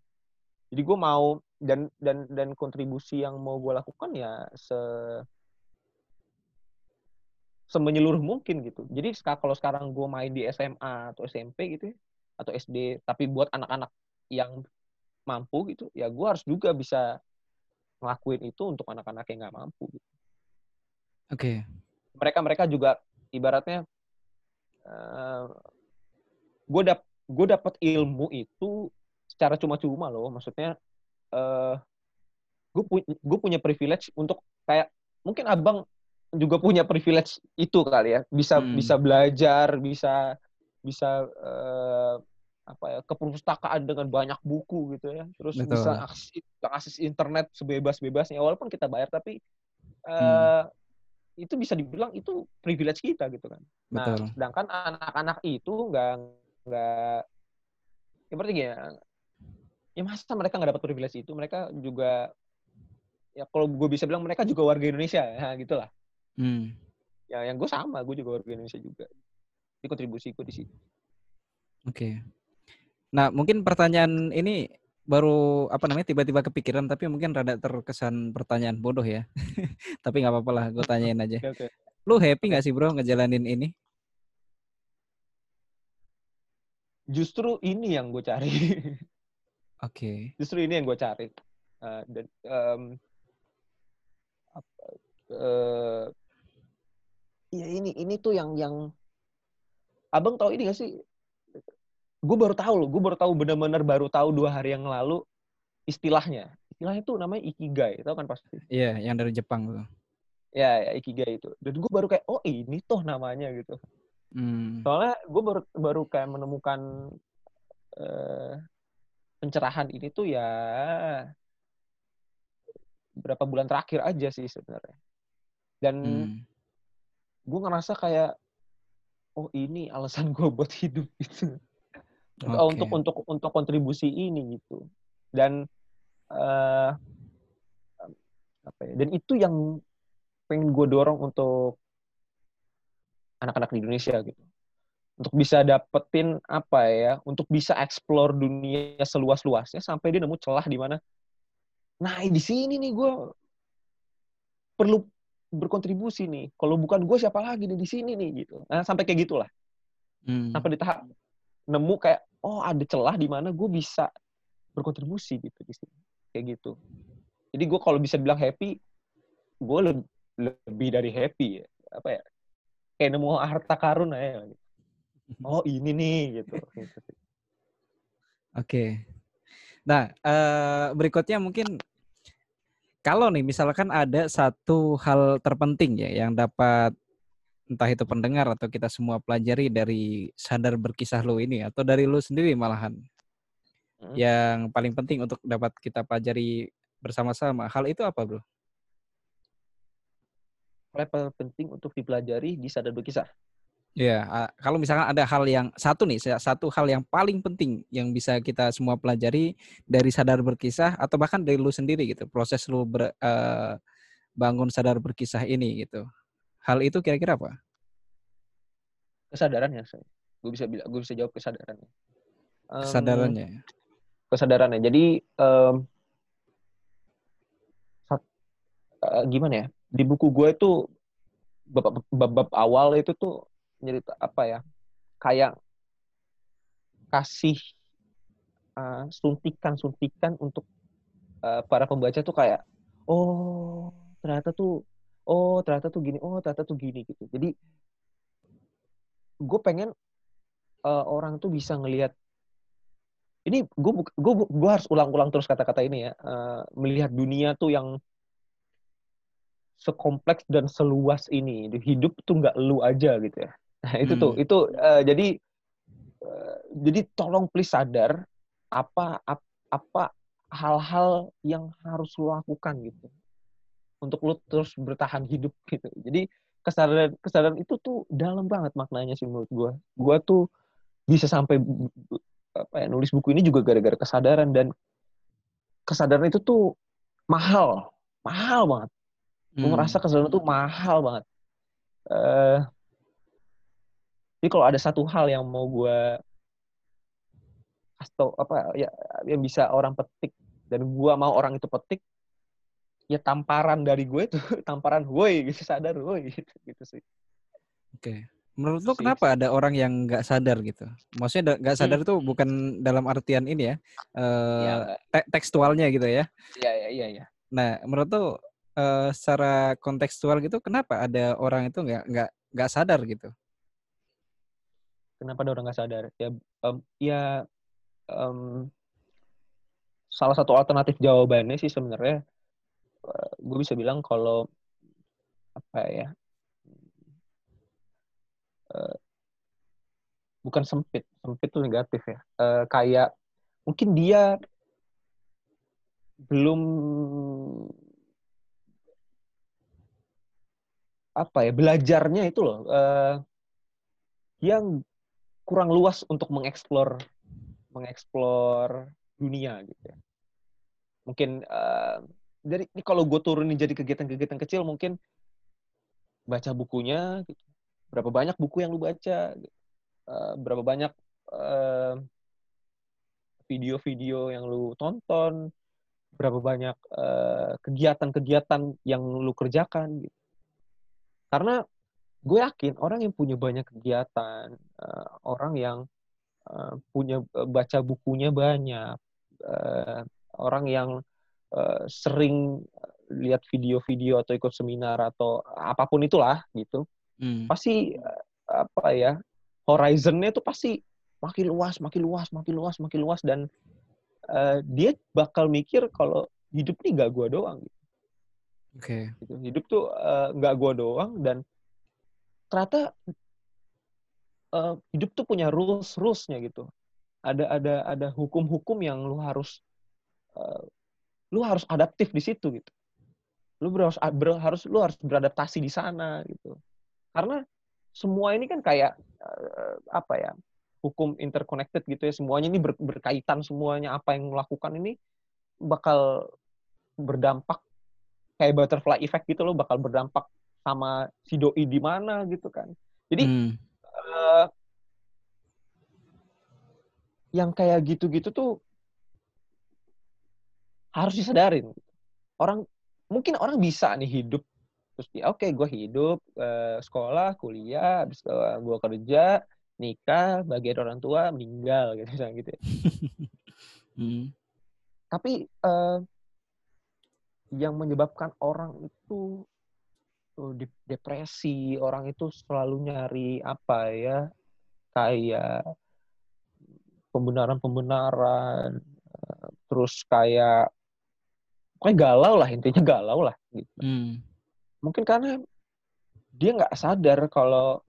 Jadi gue mau dan dan dan kontribusi yang mau gue lakukan ya se semenyeluruh mungkin gitu. Jadi kalau sekarang gue main di SMA atau SMP gitu ya, atau SD, tapi buat anak-anak yang mampu gitu, ya gue harus juga bisa ngelakuin itu untuk anak-anak yang nggak mampu. Gitu. Oke. Okay. Mereka mereka juga ibaratnya uh, gue dap gue dapat ilmu itu secara cuma-cuma loh. Maksudnya uh, gue pu gue punya privilege untuk kayak mungkin abang juga punya privilege itu kali ya. Bisa hmm. bisa belajar bisa bisa uh, apa ya ke perpustakaan dengan banyak buku gitu ya. Terus Betul. bisa akses, akses internet sebebas-bebasnya. Walaupun kita bayar tapi uh, hmm itu bisa dibilang itu privilege kita gitu kan. Nah, Betul. sedangkan anak-anak itu nggak nggak ya berarti ya ya masa mereka nggak dapat privilege itu mereka juga ya kalau gue bisa bilang mereka juga warga Indonesia ya gitulah. Hmm. ya yang gue sama gue juga warga Indonesia juga ini kontribusi gue di situ Oke. Nah, mungkin pertanyaan ini baru apa namanya tiba-tiba kepikiran tapi mungkin rada terkesan pertanyaan bodoh ya. tapi nggak apa-apa lah, gue tanyain aja. oke oke Lu happy nggak sih bro ngejalanin ini? justru ini yang gue cari Oke. justru ini yang gue cari Eh, dan em, apa, eh, ya ini ini tuh yang yang abang tahu ini gak sih gue baru tahu loh gue baru tahu benar-benar baru tahu dua hari yang lalu istilahnya istilahnya tuh namanya ikigai tahu kan pasti Iya, yang dari Jepang tuh. ya, ya ikigai itu dan gue baru kayak oh ini tuh namanya gitu Hmm. soalnya gue baru baru kayak menemukan eh, pencerahan ini tuh ya berapa bulan terakhir aja sih sebenarnya dan Hmm. gue ngerasa kayak oh ini alasan gue buat hidup gitu Oke. untuk untuk untuk kontribusi ini gitu. Dan eh apa ya dan itu yang pengen gue dorong untuk anak-anak di Indonesia gitu. Untuk bisa dapetin apa ya untuk bisa explore dunia seluas-luasnya sampai dia nemu celah di mana nah di sini nih gue perlu berkontribusi nih. Kalau bukan gue siapa lagi nih di sini nih? Gitu. Nah sampai kayak gitulah. Hmm. sampai di tahap nemu kayak oh ada celah di mana gue bisa berkontribusi gitu di sini kayak gitu jadi gue kalau bisa bilang happy gue le- lebih dari happy ya apa ya kayak nemu harta karun aja gitu. oh ini nih gitu, Gitu. Oke. Nah, eh, berikutnya mungkin kalau nih misalkan ada satu hal terpenting ya yang dapat entah itu pendengar atau kita semua pelajari dari sadar berkisah lo ini atau dari lo sendiri malahan Hmm. yang paling penting untuk dapat kita pelajari bersama-sama. Hal itu apa, Bro? Hal yang penting untuk dipelajari di sadar berkisah Ya, kalau misalkan ada hal yang satu nih, sa- satu hal yang paling penting yang bisa kita semua pelajari dari sadar berkisah atau bahkan dari lu sendiri gitu, proses lu ber- eh, bangun sadar berkisah ini gitu. Hal itu kira-kira apa? kesadarannya saya gue bisa bilang gue bisa jawab kesadarannya Em, Kesadarannya. kesadarannya. Jadi sat- eh, gimana ya? Di buku gue itu bab, bab, bab awal itu tuh nyerita apa ya? Kayak kasih eh, suntikan-suntikan untuk eh, para pembaca tuh kayak oh ternyata tuh oh ternyata tuh gini oh ternyata tuh gini gitu. Jadi gue pengen eh, orang tuh bisa ngelihat ini gue gue gue harus ulang-ulang terus kata-kata ini ya Eh, melihat dunia tuh yang sekompleks dan seluas ini hidup tuh nggak lu aja gitu ya nah itu tuh Hmm. itu eh, jadi eh, jadi tolong please sadar apa ap- apa hal-hal yang harus lu lakukan gitu untuk lu terus bertahan hidup gitu. Jadi kesadaran kesadaran itu tuh dalam banget maknanya sih menurut gue gue tuh bisa sampai apa ya nulis buku ini juga gara-gara kesadaran dan kesadaran itu tuh mahal mahal banget. Gue Hmm. ngerasa kesadaran itu mahal banget. Eh jadi kalau ada satu hal yang mau gue kasih tau, apa ya yang bisa orang petik dan gue mau orang itu petik ya tamparan dari gue tuh tamparan woi gitu sadar woi gitu, gitu sih Oke. Menurut Sih. kenapa ada orang yang nggak sadar gitu? Maksudnya nggak sadar Hmm. itu bukan dalam artian ini ya, eh, ya te- tekstualnya gitu ya. iya iya iya ya. Nah, menurut tuh eh, secara kontekstual gitu, kenapa ada orang itu nggak nggak nggak sadar gitu? kenapa ada orang nggak sadar ya em, ya em, salah satu alternatif jawabannya sih sebenarnya gue bisa bilang kalau apa ya eh, bukan sempit sempit tuh negatif ya Eh, kayak mungkin dia belum apa ya belajarnya itu loh eh, yang kurang luas untuk mengeksplor mengeksplor dunia gitu ya. Mungkin eh, dari ini kalau gue turunin jadi kegiatan-kegiatan kecil mungkin baca bukunya berapa banyak buku yang lu baca uh, berapa banyak uh, video-video yang lu tonton berapa banyak kegiatan-kegiatan uh, yang lu kerjakan gitu. Karena gue yakin orang yang punya banyak kegiatan uh, orang yang uh, punya baca bukunya banyak uh, orang yang uh, sering lihat video-video atau ikut seminar atau apa pun itulah gitu hmm. pasti apa ya horizonnya itu pasti makin luas makin luas makin luas makin luas dan uh, dia bakal mikir kalau hidup ini gak gua doang gitu. Oke. Okay. Gitu. Hidup tuh uh, gak gua doang dan ternyata uh, hidup tuh punya rules rulesnya gitu. Ada ada ada hukum-hukum yang lu harus uh, lu harus adaptif di situ gitu. Lu harus harus lu harus beradaptasi di sana gitu. Karena semua ini kan kayak uh, apa ya hukum interconnected gitu ya semuanya ini ber, berkaitan semuanya apa yang melakukan ini bakal berdampak kayak butterfly effect gitu loh bakal berdampak sama si doi di mana gitu kan. Jadi hmm. uh, yang kayak gitu-gitu tuh harus disadarin orang mungkin orang bisa nih hidup terus ya oke okay, gue hidup uh, sekolah kuliah habis itu gue kerja nikah bagian orang tua meninggal gitu gitu ya. hmm. tapi uh, yang menyebabkan orang itu uh, depresi orang itu selalu nyari apa ya kayak pembenaran-pembenaran terus kayak pokoknya galau lah intinya galau lah gitu. Hmm. Mungkin karena dia nggak sadar kalau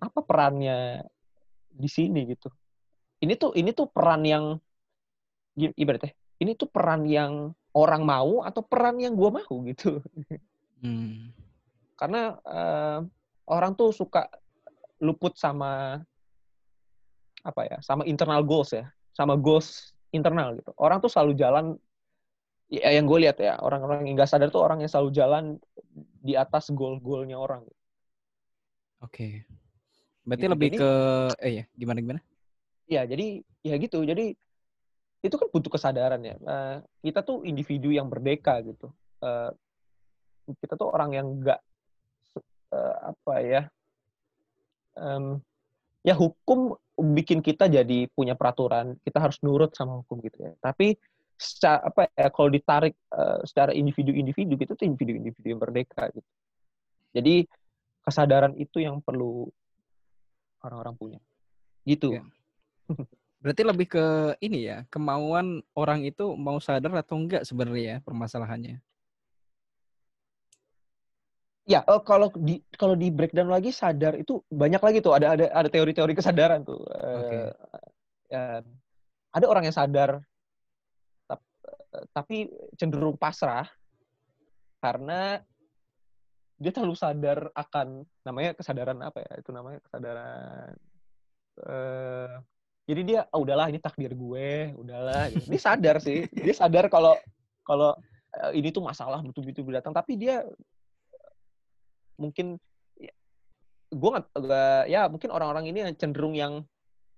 apa perannya di sini gitu. Ini tuh ini tuh peran yang ibaratnya ini tuh peran yang orang mau atau peran yang gue mau gitu. Hmm. Karena uh, orang tuh suka luput sama apa ya, sama internal goals ya, sama goals internal gitu. Orang tuh selalu jalan ya yang gue lihat ya orang-orang yang nggak sadar tuh orang yang selalu jalan di atas goal-goalnya orang. Oke. Okay. Berarti gitu. lebih jadi, ke eh ya gimana gimana? Iya jadi ya gitu jadi itu kan butuh kesadaran ya. Uh, kita tuh individu yang berdeka gitu. Uh, kita tuh orang yang nggak uh, apa ya um, ya hukum bikin kita jadi punya peraturan kita harus nurut sama hukum gitu ya tapi secara apa ya kalau ditarik uh, secara individu-individu gitu tuh individu-individu yang merdeka gitu. Jadi kesadaran itu yang perlu orang-orang punya. Gitu. Ya. Berarti lebih ke ini ya, kemauan orang itu mau sadar atau enggak sebenarnya ya permasalahannya. Ya, uh, kalau di kalau di breakdown lagi sadar itu banyak lagi tuh ada ada ada teori-teori kesadaran tuh. Uh, okay. uh, ada orang yang sadar tapi cenderung pasrah karena dia terlalu sadar akan namanya kesadaran apa ya? Itu namanya kesadaran uh, jadi dia oh, udahlah ini takdir gue udahlah. Gitu. dia sadar sih. Dia sadar kalau kalau uh, ini tuh masalah betul-betul datang. Tapi dia mungkin ya, gue nggak ya mungkin orang-orang ini cenderung yang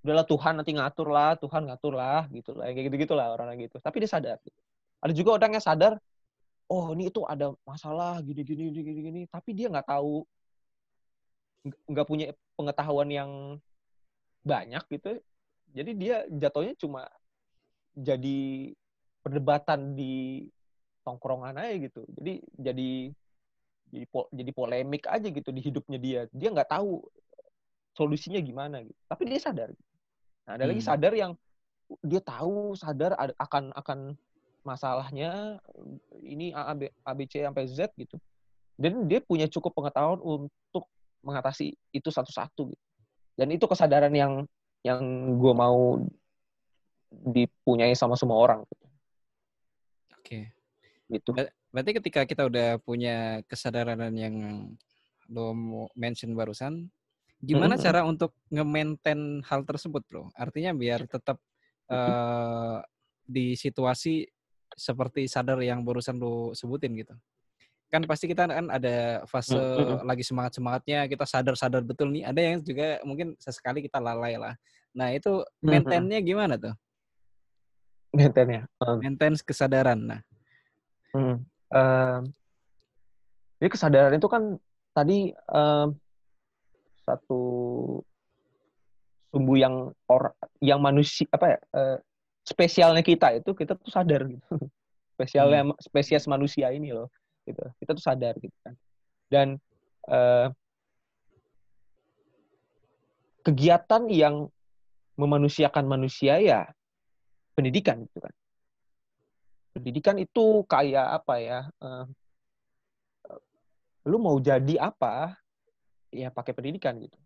udahlah Tuhan nanti ngatur lah Tuhan ngatur lah gitu lah kayak gitu gitulah orang-orang gitu. Tapi dia sadar. Ada juga orang yang sadar oh ini itu ada masalah gini gini gini gini tapi dia nggak tahu nggak punya pengetahuan yang banyak gitu. Jadi dia jatuhnya cuma jadi perdebatan di tongkrongan aja gitu. Jadi jadi jadi, po, jadi polemik aja gitu di hidupnya dia. Dia nggak tahu solusinya gimana gitu. Tapi dia sadar nah ada hmm. lagi sadar yang dia tahu sadar akan akan masalahnya ini A, B, A, B, C sampai Z gitu. Dan dia punya cukup pengetahuan untuk mengatasi itu satu-satu gitu. Dan itu kesadaran yang yang gue mau dipunyai sama semua orang. Gitu. Oke. Gitu. Berarti ketika kita udah punya kesadaran yang lo mention barusan, gimana hmm. cara untuk nge-maintain hal tersebut, bro? Artinya biar tetap uh, di situasi seperti sadar yang barusan lu sebutin gitu. kan pasti kita kan ada fase hmm. lagi semangat semangatnya kita sadar sadar betul nih ada yang juga mungkin sesekali kita lalai lah nah itu maintainnya gimana tuh maintainnya um, maintain kesadaran nah hmm. um, jadi kesadaran itu kan tadi um, satu sumbu yang or yang manusia apa ya uh, spesialnya kita itu kita tuh sadar gitu. Spesialnya hmm. spesies manusia ini loh gitu. Kita tuh sadar gitu kan. Dan uh, kegiatan yang memanusiakan manusia ya pendidikan gitu kan. Pendidikan itu kayak apa ya uh, lu mau jadi apa ya pakai pendidikan gitu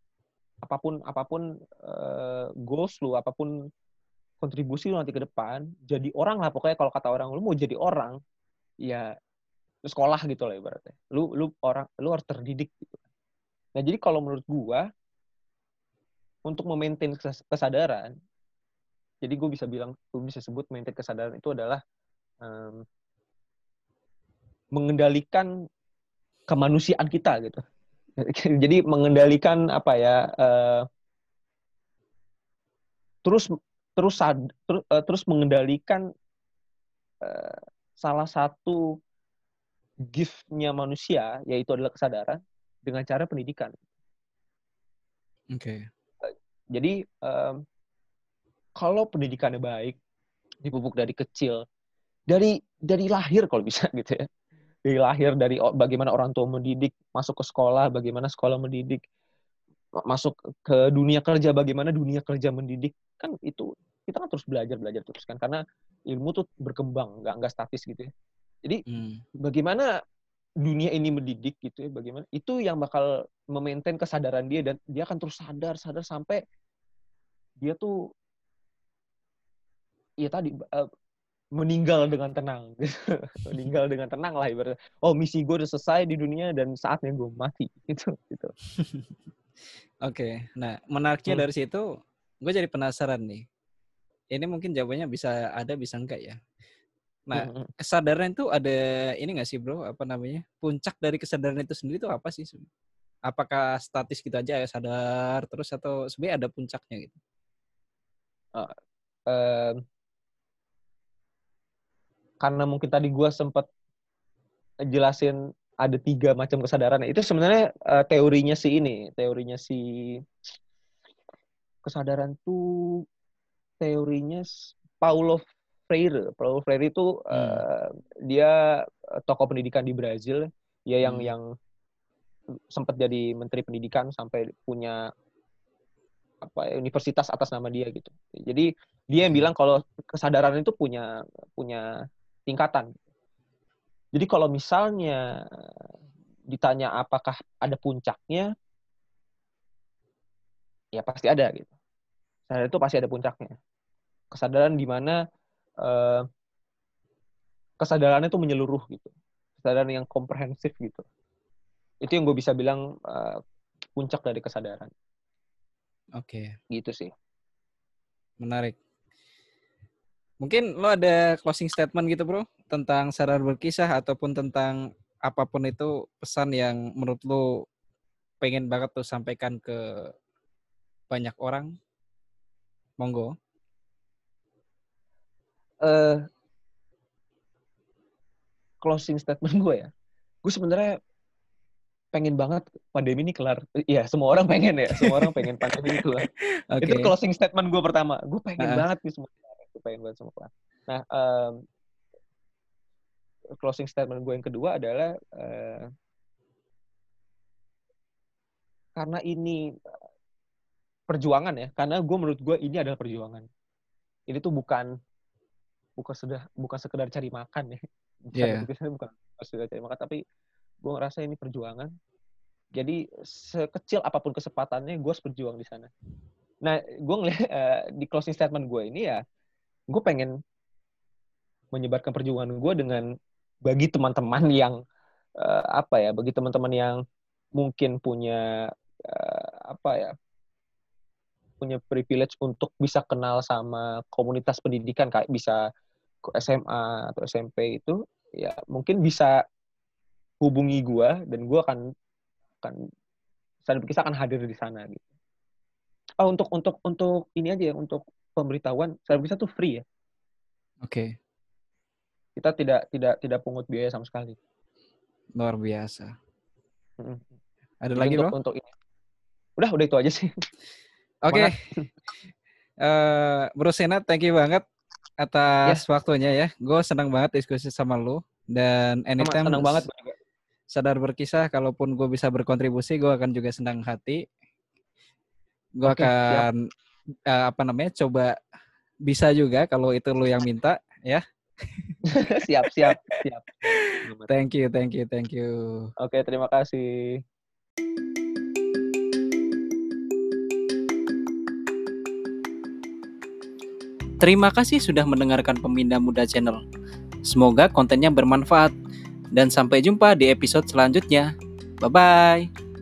apa pun apa pun uh, goals lu apa pun kontribusi lu nanti ke depan jadi orang lah pokoknya kalau kata orang lu mau jadi orang ya sekolah gitu lah ibaratnya. Lu lu orang lu harus terdidik gitu. Nah, jadi kalau menurut gua untuk memaintain kesadaran jadi gue bisa bilang gue bisa sebut maintain kesadaran itu adalah um, mengendalikan kemanusiaan kita gitu. jadi mengendalikan apa ya uh, terus terus sad, ter, uh, terus mengendalikan uh, salah satu gift-nya manusia yaitu adalah kesadaran dengan cara pendidikan. Oke. Okay. Jadi um, kalau pendidikannya baik, dipupuk dari kecil, dari dari lahir kalau bisa gitu ya, dari lahir dari bagaimana orang tua mendidik, masuk ke sekolah, bagaimana sekolah mendidik, masuk ke dunia kerja, bagaimana dunia kerja mendidik, kan itu kita kan terus belajar belajar terus kan karena ilmu tuh berkembang, nggak nggak statis gitu ya. Jadi hmm. bagaimana dunia ini mendidik gitu ya, bagaimana itu yang bakal memaintain kesadaran dia dan dia akan terus sadar sadar sampai dia tuh ya tadi uh, meninggal dengan tenang meninggal dengan tenang lah ibaratnya oh misi gue udah selesai di dunia dan saatnya gue mati gitu gitu oke okay. nah menariknya hmm. dari situ gue jadi penasaran nih ini mungkin jawabannya bisa ada bisa enggak ya Nah, kesadaran itu ada ini nggak sih bro? Apa namanya? Puncak dari kesadaran itu sendiri itu apa sih? Apakah statis gitu aja ya sadar terus atau sebenarnya ada puncaknya gitu? Uh, uh, karena mungkin tadi gue sempat jelasin ada tiga macam kesadaran. Itu sebenarnya uh, teorinya si ini, teorinya si kesadaran tuh teorinya Paulo Freire. Paulo Freire itu hmm. uh, dia eh, tokoh pendidikan di Brazil, ya yang hmm. yang sempat jadi menteri pendidikan sampai punya apa ya, universitas atas nama dia gitu. Jadi dia yang hmm. bilang kalau kesadaran itu punya punya tingkatan. Jadi kalau misalnya ditanya apakah ada puncaknya, ya pasti ada gitu. Kesadaran itu pasti ada puncaknya. Kesadaran di mana uh, kesadarannya itu menyeluruh gitu kesadaran yang komprehensif gitu itu yang gue bisa bilang uh, puncak dari kesadaran oke okay. gitu sih menarik mungkin lo ada closing statement gitu bro tentang sadar berkisah ataupun tentang apa pun itu pesan yang menurut lo pengen banget tuh sampaikan ke banyak orang monggo uh, closing statement gue ya. Gue sebenarnya pengen banget pandemi ini kelar. Iya, semua orang pengen ya. Semua orang pengen pandemi ini kelar. okay. Itu closing statement gue pertama. Gue pengen uh. banget nih semua Gue pengen banget semua kelar. Nah, um, closing statement gue yang kedua adalah uh, karena ini perjuangan ya. Karena gue menurut gue ini adalah perjuangan. Ini tuh bukan bukan sudah bukan sekedar cari makan ya yeah. bukan sekedar cari makan tapi gue ngerasa ini perjuangan jadi sekecil apa pun kesempatannya gue harus berjuang di sana nah gue ngeliat uh, di closing statement gue ini ya gue pengen menyebarkan perjuangan gue dengan bagi teman-teman yang uh, apa ya bagi teman-teman yang mungkin punya uh, apa ya punya privilege untuk bisa kenal sama komunitas pendidikan kayak bisa SMA atau SMP itu ya mungkin bisa hubungi gue dan gue akan akan Berkisah akan hadir di sana gitu. Oh untuk untuk untuk ini aja ya untuk pemberitahuan Berkisah tuh free ya. Oke. Okay. Kita tidak tidak tidak pungut biaya sama sekali. Luar biasa. Hmm. Ada Jadi lagi untuk, bro? Untuk ini. Udah udah itu aja sih. Oke. Okay. uh, eh, Bro Sena, thank you banget atas yeah. waktunya ya. Gue senang banget diskusi sama lu dan anytime senang banget. Sadar berkisah, kalaupun gue bisa berkontribusi, gue akan juga senang hati. Gue okay, akan uh, apa namanya coba bisa juga kalau itu lu yang minta ya. siap siap siap. Thank you thank you thank you. Oke okay, terima kasih. Terima kasih sudah mendengarkan Pemindah Muda Channel. Semoga kontennya bermanfaat dan sampai jumpa di episode selanjutnya. Bye bye.